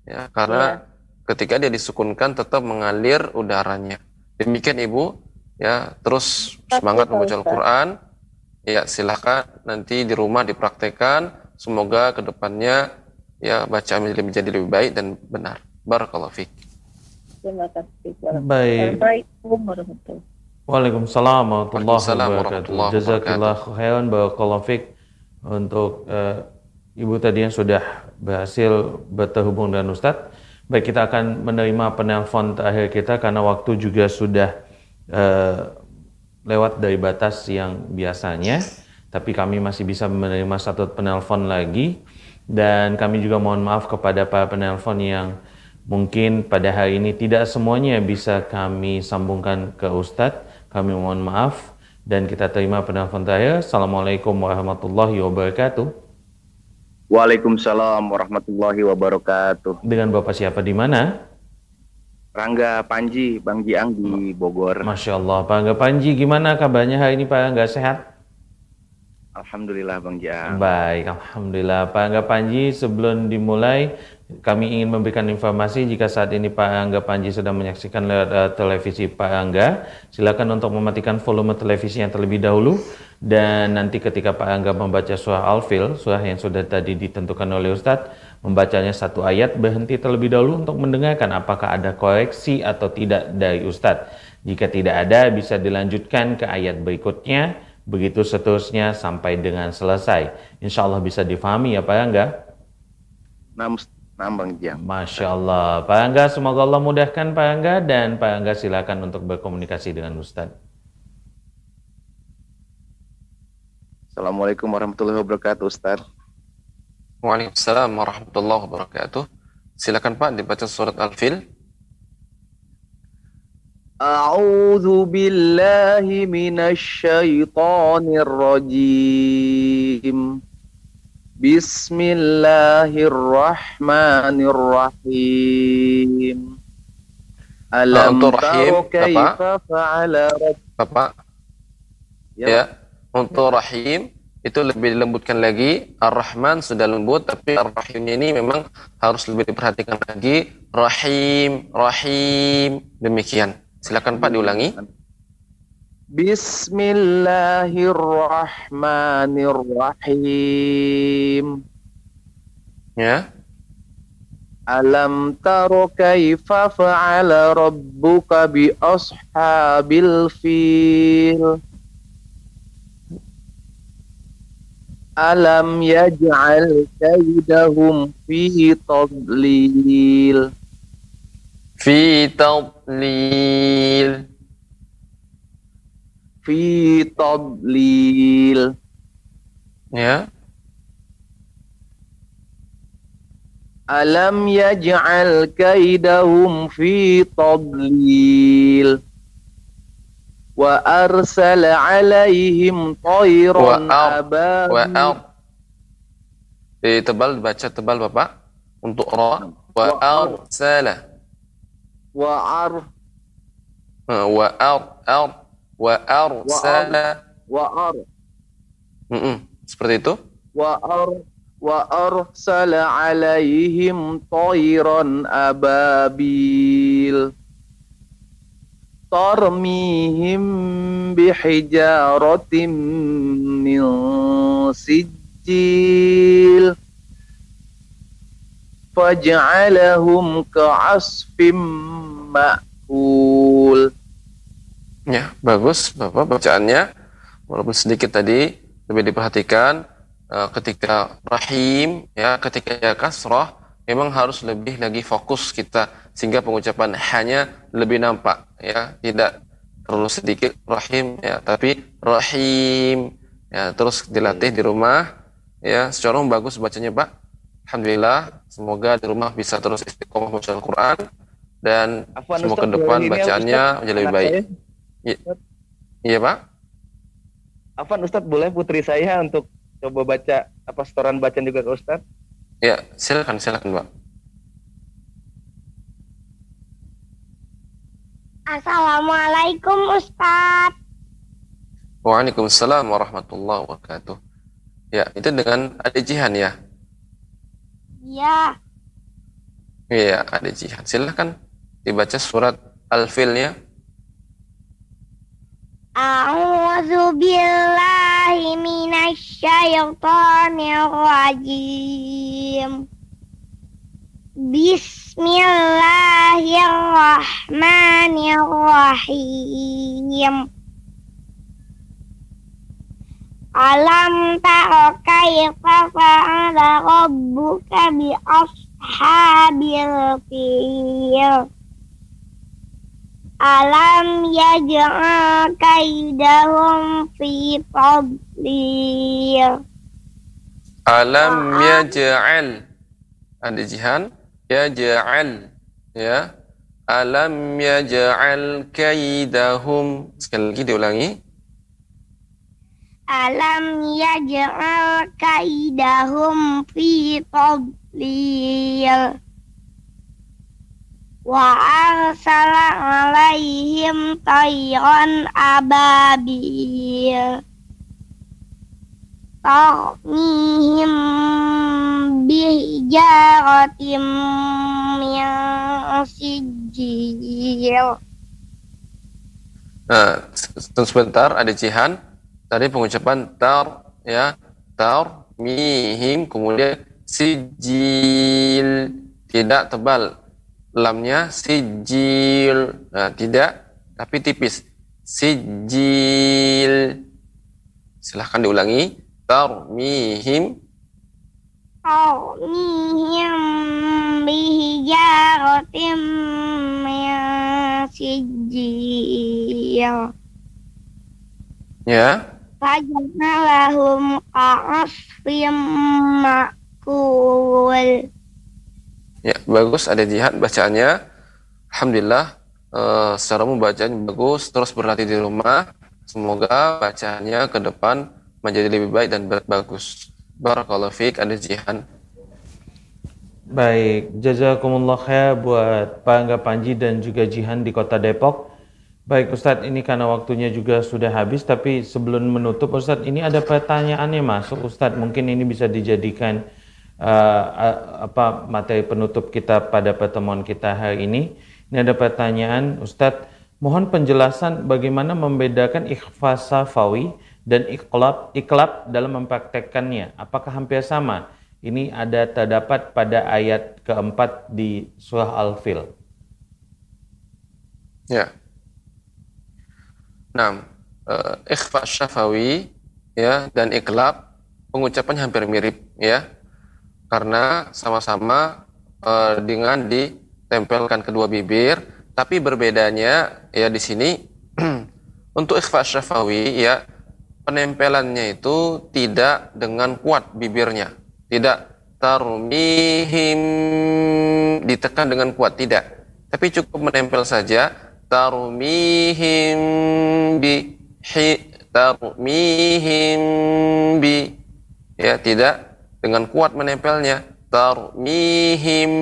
ya karena ketika dia disukunkan tetap mengalir udaranya. Demikian ibu ya terus semangat membaca Al-Quran Ya, silakan nanti di rumah dipraktekkan. Semoga ke depannya ya bacaan menjadi, menjadi lebih baik dan benar. Barakallahu fiik. Terima kasih. Baik. Assalamualaikum warahmatullahi Waalaikumsalam warahmatullahi wabarakatuh. Jazakillah khairan barakallahu fiik untuk eh, Ibu tadi yang sudah berhasil berterhubung dengan Ustadz. Baik, kita akan menerima penelpon terakhir kita karena waktu juga sudah eh, lewat dari batas yang biasanya. Tapi kami masih bisa menerima satu penelpon lagi. Dan kami juga mohon maaf kepada para penelpon yang mungkin pada hari ini tidak semuanya bisa kami sambungkan ke Ustadz. Kami mohon maaf dan kita terima penelpon terakhir. Assalamualaikum warahmatullahi wabarakatuh. Waalaikumsalam warahmatullahi wabarakatuh. Dengan Bapak siapa di mana? Rangga Panji, Bang Jiang di Bogor. Masya Allah, Pak Angga Panji, gimana kabarnya hari ini Pak Angga sehat? Alhamdulillah Bang Jiang. Baik, Alhamdulillah. Pak Angga Panji, sebelum dimulai, kami ingin memberikan informasi jika saat ini Pak Angga Panji sedang menyaksikan lewat uh, televisi Pak Angga, silakan untuk mematikan volume televisi yang terlebih dahulu dan nanti ketika Pak Angga membaca surah Al-Fil, surah yang sudah tadi ditentukan oleh Ustadz, membacanya satu ayat, berhenti terlebih dahulu untuk mendengarkan apakah ada koreksi atau tidak dari Ustadz. Jika tidak ada, bisa dilanjutkan ke ayat berikutnya, begitu seterusnya sampai dengan selesai. Insya Allah bisa difahami ya Pak Angga? Nam, nam Bang Jiang. Masya Allah. Pak Angga, semoga Allah mudahkan Pak Angga dan Pak Angga silakan untuk berkomunikasi dengan Ustadz. Assalamualaikum warahmatullahi wabarakatuh Ustaz. Waalaikumsalam warahmatullahi wabarakatuh. Silakan Pak dibaca surat Al-Fil. أعوذ بالله من الشيطان الرجيم بسم الله الرحمن الرحيم ألم untuk تر rahim, كيف Bapak. فعل رب Bapak. Ya. Untuk rahim itu lebih dilembutkan lagi. Ar-Rahman sudah lembut, tapi Ar-Rahimnya ini memang harus lebih diperhatikan lagi. Rahim, Rahim, demikian. Silakan Pak diulangi. Bismillahirrahmanirrahim. Ya. Alam taru kaifa fa'ala rabbuka bi ashabil fil. alam yaj'al kaidahum fi tadlil. Fi tadlil. Fi tadlil. Ya. Alam yaj'al kaidahum fi tadlil wa arsala alaihim tayran ababil wa eh, tebal baca tebal Bapak. Untuk ra. Wa arsala. Wa ar. Eh, wa ar ar. Wa arsala. Wa ar. Mm -mm. seperti itu. Wa ar. Wa arsala alaihim tayran ababil tarmihim bihijaratin min sijil faj'alahum ka'asfim ma'kul ya bagus Bapak bacaannya. Walaupun sedikit tadi lebih diperhatikan eh, ketika rahim ya ketika ya kasrah memang harus lebih lagi fokus kita sehingga pengucapan hanya lebih nampak ya tidak terlalu sedikit rahim ya tapi rahim ya terus dilatih di rumah ya secara bagus bacanya Pak Alhamdulillah semoga di rumah bisa terus istiqomah membaca Al-Quran dan Afwan, semoga ke depan ya, bacaannya Ustaz, menjadi lebih baik. Iya iya, Pak Afan Ustadz boleh putri saya untuk coba baca apa setoran bacaan juga ke Ustadz? Ya, silakan, silakan, Pak. Assalamualaikum Ustadz. Waalaikumsalam warahmatullahi wabarakatuh. Ya, itu dengan adik Jihan ya? Ya, Iya, adik Jihan. Silakan dibaca surat Al-Fil ya. A'udzu billahi minasyaitonir rajim. Bismillahirrahmanirrahim. Alam tara kaifa fa'ala rabbuka bi ashabil fil. Alam yaj'al kaidahum fi tadlil. Alam yaj'al ada jihan yaj'al ya alam yaj'al kaidahum sekali lagi diulangi Alam yaj'al kaidahum fi tadlil. Wa arsala alaihim tayran ababil. Tarmihim bihijaratim min sijil. Nah, sebentar ada jihan. Tadi pengucapan tar ya, tar mihim kemudian sijil tidak tebal lamnya sijil. Nah, tidak tapi tipis. Sijil. Silahkan diulangi. Tarmihim Tarmihim bihijaratim min sijil. ya. Faja'alahum ka'asfim ma'kul. Ya, bagus ada jihad bacaannya. Alhamdulillah eh, secara membacanya bagus, terus berlatih di rumah. Semoga bacaannya ke depan menjadi lebih baik dan bagus. Barakallahu fiik ada jihan. Baik, jazakumullah khair buat Pak Angga Panji dan juga Jihan di Kota Depok. Baik Ustadz, ini karena waktunya juga sudah habis, tapi sebelum menutup Ustadz, ini ada pertanyaannya masuk Ustadz, mungkin ini bisa dijadikan uh, apa materi penutup kita pada pertemuan kita hari ini. Ini ada pertanyaan Ustadz, mohon penjelasan bagaimana membedakan ikhfa safawi dan iklab, iklab dalam mempraktekkannya. Apakah hampir sama? Ini ada terdapat pada ayat keempat di surah Al-Fil. Ya. Nah, uh, ikhfa syafawi ya dan iklab pengucapannya hampir mirip ya. Karena sama-sama uh, dengan ditempelkan kedua bibir, tapi berbedanya ya di sini untuk ikhfa syafawi ya penempelannya itu tidak dengan kuat bibirnya. Tidak. Tarmihim ditekan dengan kuat, tidak. Tapi cukup menempel saja. Tarmihim bi hi tarmihim bi. Ya tidak. Dengan kuat menempelnya. Tarmihim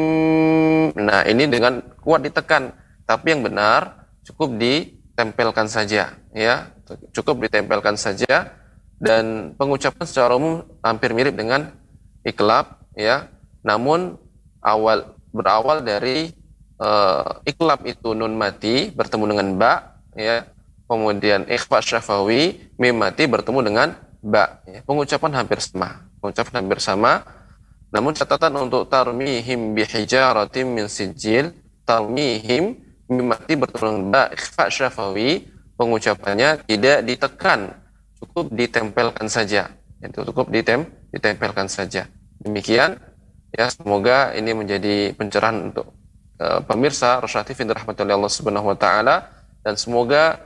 nah ini dengan kuat ditekan. Tapi yang benar cukup ditempelkan saja. Ya cukup ditempelkan saja dan pengucapan secara umum hampir mirip dengan iklab ya. Namun awal berawal dari uh, iklab itu nun mati bertemu dengan ba ya. Kemudian ikhfa syafawi mim mati bertemu dengan ba ya. pengucapan hampir sama pengucapan hampir sama. Namun catatan untuk tarmihim bihijaratim min sijil tarmihim mim mati bertemu dengan ba ikhfa syafawi pengucapannya tidak ditekan cukup ditempelkan saja itu cukup ditem ditempelkan saja. Demikian ya semoga ini menjadi pencerahan untuk uh, pemirsa Rasyati fin rahmatullahi Allah Subhanahu wa taala dan semoga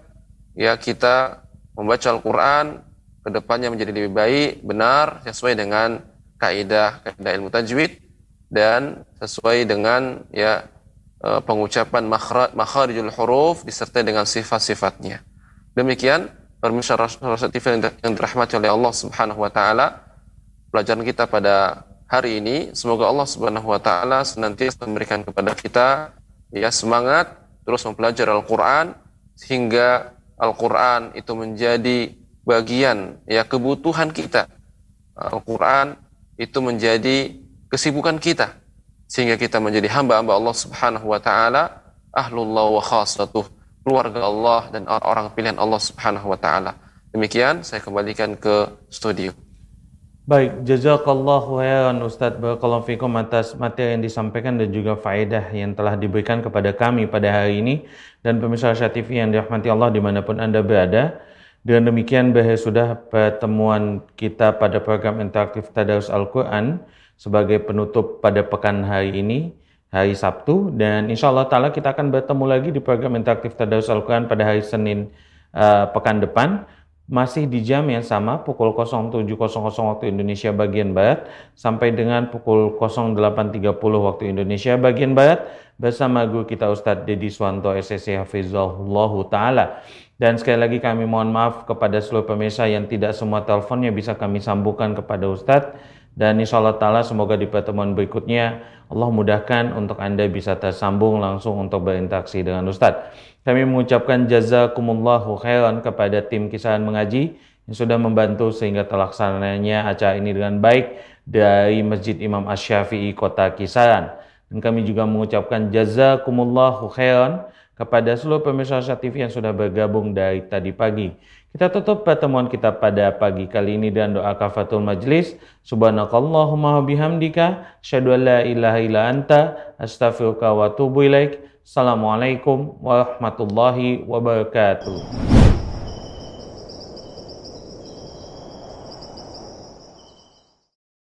ya kita membaca Al-Qur'an ke depannya menjadi lebih baik, benar sesuai dengan kaidah kaidah ilmu tajwid dan sesuai dengan ya pengucapan makharijul huruf disertai dengan sifat-sifatnya. Demikian pemirsa Rasyati TV yang dirahmati oleh Allah Subhanahu wa taala pelajaran kita pada hari ini. Semoga Allah Subhanahu wa taala senantiasa memberikan kepada kita ya semangat terus mempelajari Al-Qur'an sehingga Al-Qur'an itu menjadi bagian ya kebutuhan kita. Al-Qur'an itu menjadi kesibukan kita sehingga kita menjadi hamba-hamba Allah Subhanahu wa taala ahlullah wa khasatuh keluarga Allah dan orang pilihan Allah Subhanahu wa taala. Demikian saya kembalikan ke studio. Baik, jazakallahu khairan Ustaz Barakallahu fikum atas materi yang disampaikan dan juga faedah yang telah diberikan kepada kami pada hari ini dan pemirsa Asia TV yang dirahmati Allah di mana pun Anda berada. Dengan demikian berakhir sudah pertemuan kita pada program interaktif Tadarus Al-Quran sebagai penutup pada pekan hari ini, hari Sabtu. Dan insya Allah ta'ala kita akan bertemu lagi di program interaktif Tadarus Al-Quran pada hari Senin uh, pekan depan masih di jam yang sama pukul 07.00 waktu Indonesia bagian Barat sampai dengan pukul 08.30 waktu Indonesia bagian Barat bersama guru kita Ustadz Dedi Swanto SSC Hafizahullah Ta'ala. Dan sekali lagi kami mohon maaf kepada seluruh pemirsa yang tidak semua teleponnya bisa kami sambungkan kepada Ustadz. Dan insya Allah Ta'ala semoga di pertemuan berikutnya Allah mudahkan untuk Anda bisa tersambung langsung untuk berinteraksi dengan Ustadz. Kami mengucapkan jazakumullahu khairan kepada tim kisahan mengaji yang sudah membantu sehingga terlaksananya acara ini dengan baik dari Masjid Imam Ash-Syafi'i Kota Kisaran. Dan kami juga mengucapkan jazakumullahu khairan kepada seluruh pemirsa TV yang sudah bergabung dari tadi pagi. Kita tutup pertemuan kita pada pagi kali ini dengan doa kafatul majlis. Subhanakallahumma bihamdika. Asyadu an la ilaha illa anta. Astaghfiruka wa atubu ilaik. Assalamualaikum warahmatullahi wabarakatuh.